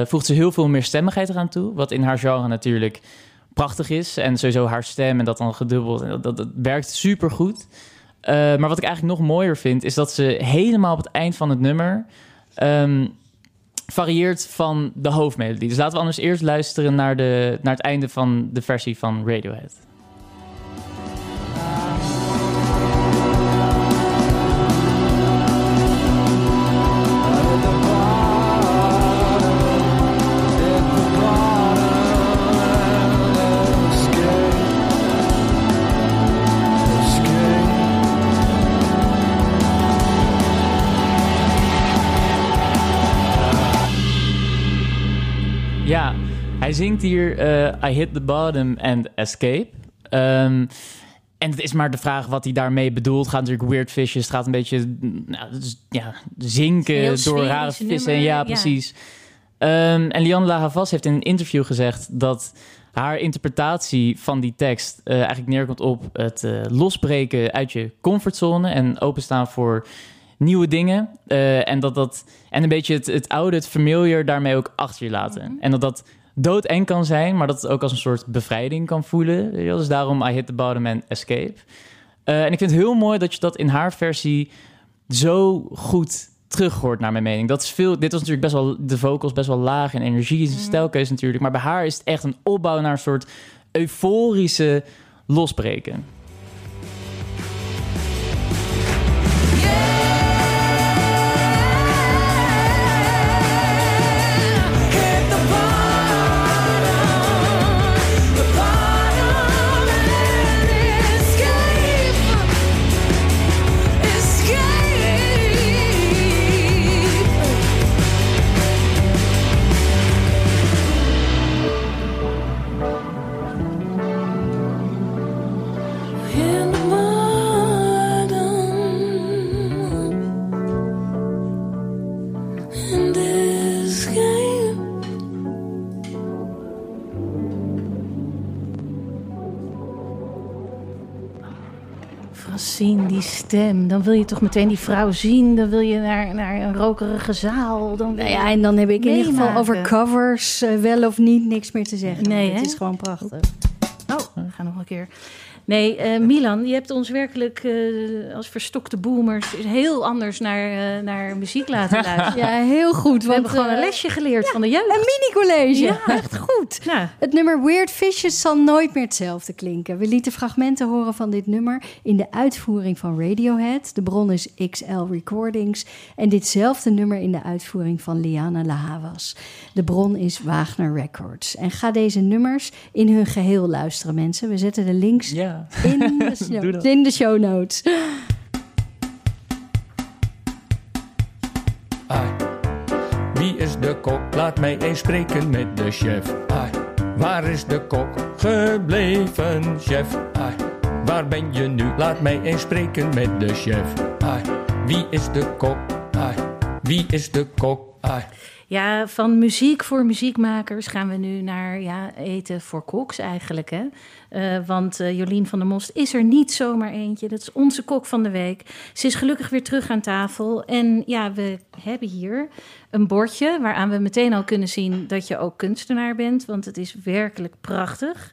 voegt ze heel veel meer stemmigheid eraan toe. Wat in haar genre natuurlijk prachtig is. En sowieso haar stem en dat dan gedubbeld. Dat, dat, dat werkt super goed. Maar wat ik eigenlijk nog mooier vind, is dat ze helemaal op het eind van het nummer. ehm, varieert van de hoofdmelodie. Dus laten we anders eerst luisteren naar, de, naar het einde van de versie van Radiohead. Ja, hij zingt hier eh, I hit the bottom and escape. Ehm, en het is maar de vraag wat hij daarmee bedoelt. Gaat natuurlijk weird fishes. Het gaat een beetje nou, ja, zinken door rare vissen.
nummer,
ja,
ja.
precies. Ehm, en Lian La Havas heeft in een interview gezegd dat haar interpretatie van die tekst eh, eigenlijk neerkomt op het eh, losbreken uit je comfortzone en openstaan voor nieuwe dingen. Eh, en dat dat en een beetje het, het oude, het familiar daarmee ook achter je laten. En dat dat doodeng kan zijn, maar dat het ook als een soort bevrijding kan voelen. Dus daarom I hit the bottom and escape. Eh, en ik vind het heel mooi dat je dat in haar versie zo goed terug hoort, naar mijn mening. Dat is veel, dit was natuurlijk best wel, de vocals best wel laag en energie is een stijlkeuze natuurlijk. Maar bij haar is het echt een opbouw naar een soort euforische losbreken.
Stem. Dan wil je toch meteen die vrouw zien. Dan wil je naar, naar een rokerige zaal. Dan wil
Nou ja, en dan heb ik in ieder geval over covers eh, wel of niet niks meer te zeggen.
Nee,
Het is gewoon prachtig.
Oh, we gaan nog een keer. Nee, eh, Milan, je hebt ons werkelijk eh, als verstokte boomers heel anders naar, eh, naar muziek laten luisteren.
Ja, heel goed.
We
want,
hebben gewoon een lesje geleerd van de jeugd.
Een mini-college.
Ja.
Echt goed.
Nou,
Het nummer Weird Fishes zal nooit meer hetzelfde klinken. We lieten fragmenten horen van dit nummer in de uitvoering van Radiohead. De bron is XL Recordings. En ditzelfde nummer in de uitvoering van Liana La Havas. De bron is Wagner Records. En ga deze nummers in hun geheel luisteren, mensen. We zetten de links
Ja.
in, de show, in de show notes.
Ai. Wie is de kok? Laat mij eens spreken met de chef. Ai. Waar is de kok gebleven, chef? Ai. Waar ben je nu? Laat mij eens spreken met de chef. Ai. Wie is de kok? Ai. Wie is de kok? Ai.
Ja, van muziek voor muziekmakers gaan we nu naar ja, eten voor koks eigenlijk. Hè? Eh, want eh, Jolien van der Most is er niet zomaar eentje. Dat is onze kok van de week. Ze is gelukkig weer terug aan tafel. En ja, we hebben hier een bordje waaraan we meteen al kunnen zien dat je ook kunstenaar bent. Want het is werkelijk prachtig.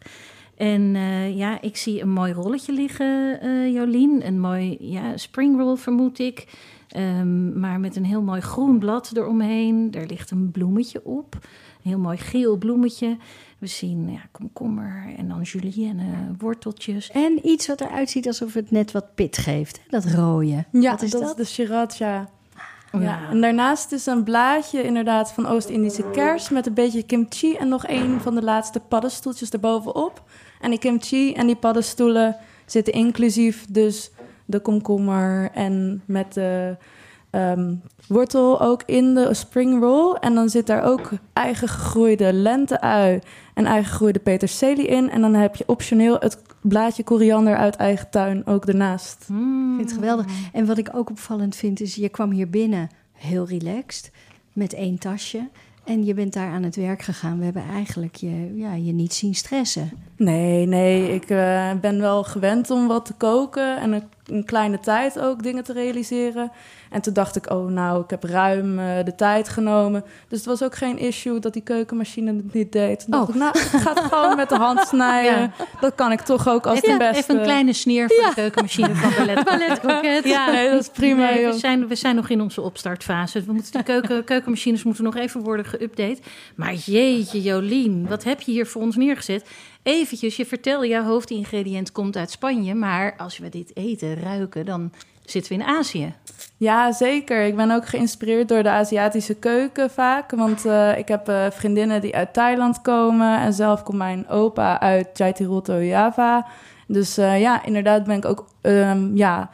En eh, ja, ik zie een mooi rolletje liggen, Jolien. Een mooi ja, springroll vermoed ik. Ehm, maar met een heel mooi groen blad eromheen. Er ligt een bloemetje op. Een heel mooi geel bloemetje. We zien ja, komkommer en dan julienne worteltjes.
En iets wat eruit ziet alsof het net wat pit geeft. hè? Dat rode.
Ja,
Wat is
dat,
dat?
is de sriracha.
Ja.
Ja. En daarnaast is een blaadje inderdaad van Oost-Indische kers met een beetje kimchi en nog een van de laatste paddenstoeltjes erbovenop. En die kimchi en die paddenstoelen zitten inclusief dus de komkommer en met de ehm, wortel ook in de spring roll. En dan zit daar ook eigen gegroeide lenteui en eigen gegroeide peterselie in. En dan heb je optioneel het blaadje koriander uit eigen tuin ook ernaast.
Ik vind het geweldig. En wat ik ook opvallend vind is, je kwam hier binnen heel relaxed met één tasje. En je bent daar aan het werk gegaan. We hebben eigenlijk je, ja, je niet zien stressen.
Nee, nee, ik eh, ben wel gewend om wat te koken en een, een kleine tijd ook dingen te realiseren. En toen dacht ik, oh nou, ik heb ruim eh, de tijd genomen. Dus het was ook geen issue dat die keukenmachine het niet deed. Toen dacht
Oh.
ik, nou, ik ga het gewoon met de hand snijden.
Ja.
Dat kan ik toch ook als
Even,
de beste.
even een kleine sneer voor de keukenmachine van Ballet. Ja,
Nee, dat is prima,
Nee, we, zijn, we zijn nog in onze opstartfase. We moeten de keuken, keukenmachines moeten nog even worden geüpdate. Maar jeetje, Jolien, wat heb je hier voor ons neergezet? Eventjes, je vertelde, jouw hoofdingrediënt komt uit Spanje. Maar als we dit eten, ruiken, dan zitten we in Azië.
Ja, zeker. Ik ben ook geïnspireerd door de Aziatische keuken vaak. Want eh, ik heb eh, vriendinnen die uit Thailand komen. En zelf komt mijn opa uit Jaitirotto, Java. Dus eh, ja, inderdaad ben ik ook ehm, ja,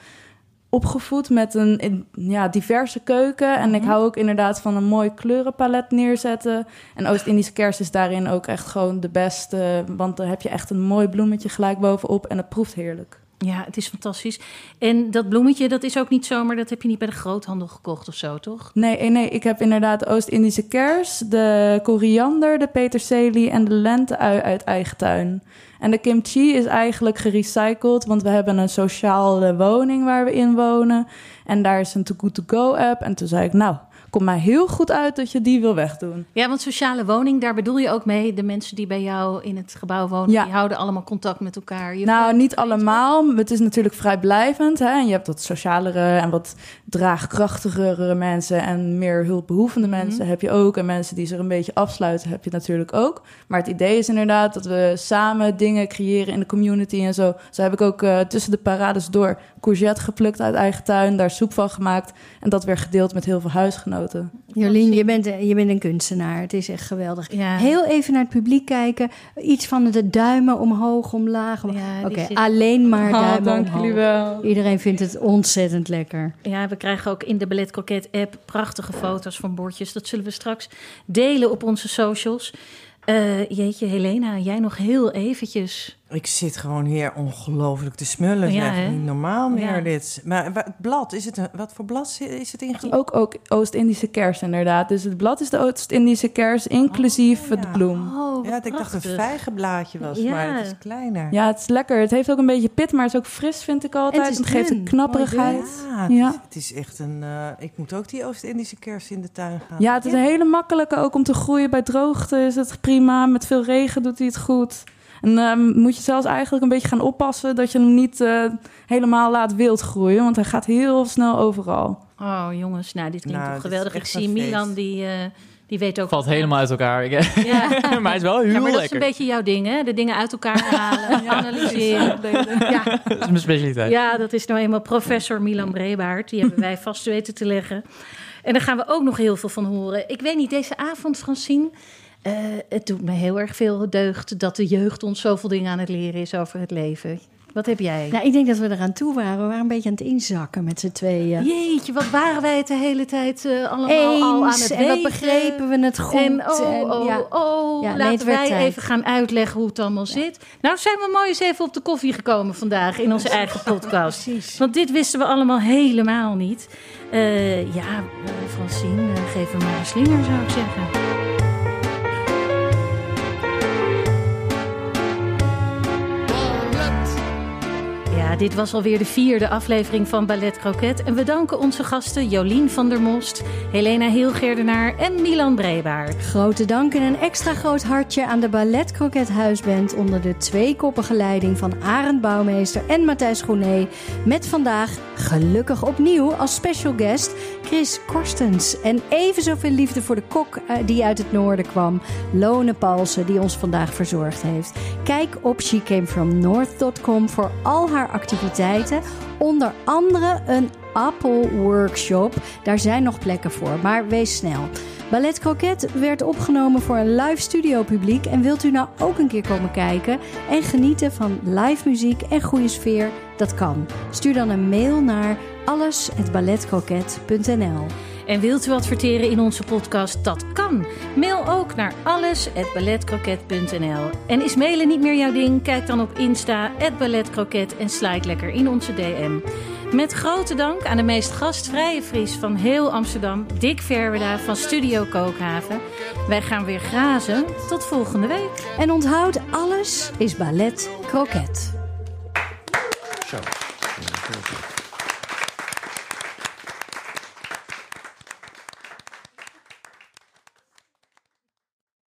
opgevoed met een ja, diverse keuken. En ik hou ook inderdaad van een mooi kleurenpalet neerzetten. En Oost-Indische kers is daarin ook echt gewoon de beste. Want dan heb je echt een mooi bloemetje gelijk bovenop. En het proeft heerlijk.
Ja, het is fantastisch. En dat bloemetje, dat is ook niet zomaar, dat heb je niet bij de groothandel gekocht of zo, toch?
Nee, eh, nee, ik heb inderdaad Oost-Indische kers, de koriander, de peterselie en de lenteui uit eigen tuin. En de kimchi is eigenlijk gerecycled, want we hebben een sociale woning waar we in wonen. En daar is een Too Good To Go app. En toen zei ik, nou, komt mij heel goed uit dat je die wil wegdoen.
Ja, want sociale woning, daar bedoel je ook mee. De mensen die bij jou in het gebouw wonen,
Ja.
die houden allemaal contact met elkaar. Je
Nou, niet allemaal. Het is natuurlijk vrijblijvend. Hè? En je hebt wat socialere en wat draagkrachtigere mensen en meer hulpbehoevende mensen heb je ook. En mensen die zich een beetje afsluiten heb je natuurlijk ook. Maar het idee is inderdaad dat we samen dingen creëren in de community en zo. Zo heb ik ook eh, tussen de parades door courgette geplukt uit eigen tuin, daar soep van gemaakt en dat weer gedeeld met heel veel huisgenoten.
Jolien, je bent, je bent een kunstenaar. Het is echt geweldig.
Ja.
Heel even naar het publiek kijken. Iets van de duimen omhoog, omlaag. om-
Ja, die
Oké,
zit-
alleen maar
Oh,
duimen
dank
omhoog.
jullie wel.
Iedereen vindt het ontzettend lekker.
Ja, we krijgen ook in de Ballet Croquet app prachtige foto's van bordjes. Dat zullen we straks delen op onze socials. Eh, jeetje, Helena, jij nog heel eventjes.
Ik zit gewoon hier ongelooflijk te smullen.
Ja,
niet normaal meer
Ja.
dit. Maar het blad, is het een, wat voor blad is het inge...
Ook, ook Oost-Indische kers inderdaad. Dus het blad is de Oost-Indische kers, inclusief
Oh,
de bloem.
Oh,
Ja, ik dacht een
prachtig.
vijgenblaadje was,
Ja.
maar het is kleiner.
Ja, het is lekker. Het heeft ook een beetje pit, maar het is ook fris, vind ik altijd.
En het is
het geeft een knapperigheid.
Ja, het, het is echt een... eh, ik moet ook die Oost-Indische kers in de tuin gaan.
Ja, het is een hele makkelijke ook om te groeien. Bij droogte is het prima. Met veel regen doet hij het goed. En ehm, moet je zelfs eigenlijk een beetje gaan oppassen dat je hem niet eh, helemaal laat wild groeien. Want hij gaat heel snel overal.
Oh, jongens, nou, dit klinkt
Nou,
toch geweldig. Ik zie. Milan, die, eh, die weet ook...
Valt helemaal uit elkaar. Ik-
Ja.
maar hij is wel heel
Ja, maar dat is een beetje jouw ding, hè? De dingen uit elkaar halen, analyseren. Ja.
Dat is mijn specialiteit.
ja, dat is nou eenmaal professor Milan Brebaert. Die hebben wij vast weten te leggen. En daar gaan we ook nog heel veel van horen. Ik weet niet, deze avond, Francine... eh, het doet me heel erg veel deugd dat de jeugd ons zoveel dingen aan het leren is over het leven. Wat heb jij?
Nou, ik denk dat we eraan toe waren. We waren een beetje aan het inzakken met z'n tweeën.
Jeetje, wat waren wij het de hele tijd eh, allemaal al aan
Eens,
het
en wat
weten.
begrepen we het goed.
En oh,
en
oh,
ja.
oh,
Ja,
laten wij
tijd.
even gaan uitleggen hoe het allemaal zit. Nou zijn we mooi eens even op de koffie gekomen vandaag in onze eigen podcast.
Precies.
Want dit wisten we allemaal helemaal niet. Eh, ja, Francine, geef hem maar een slinger zou ik zeggen. Dit was alweer de vierde aflevering van Ballet Croquet. En we danken onze gasten Jolien van der Most, Helena Heelgerdenaar en Milan Brebaert.
Grote dank en een extra groot hartje aan de Ballet Croquet Huisband onder de tweekoppige leiding van Arend Bouwmeester en Matthijs Groené. Met vandaag gelukkig opnieuw als special guest Chris Korstens. En even zoveel liefde voor de kok eh, die uit het noorden kwam, Lone Palsen, die ons vandaag verzorgd heeft. Kijk op shecamefromnorth.com voor al haar activiteiten. Onder andere een appelworkshop. Daar zijn nog plekken voor, maar wees snel. Ballet Croquet werd opgenomen voor een live studio publiek. En wilt u nou ook een keer komen kijken en genieten van live muziek en goede sfeer? Dat kan. Stuur dan een mail naar alles@balletcroquet.nl.
En wilt u adverteren in onze podcast? Dat kan. Mail ook naar alles@balletcroquet.nl. En is mailen niet meer jouw ding? Kijk dan op Insta @balletcroquet en slide lekker in onze DM. Met grote dank aan de meest gastvrije Fries van heel Amsterdam, Dick Verweda van Studio Kookhaven. Wij gaan weer grazen. Tot volgende week.
En onthoud, alles is Ballet Croquet.
Zo.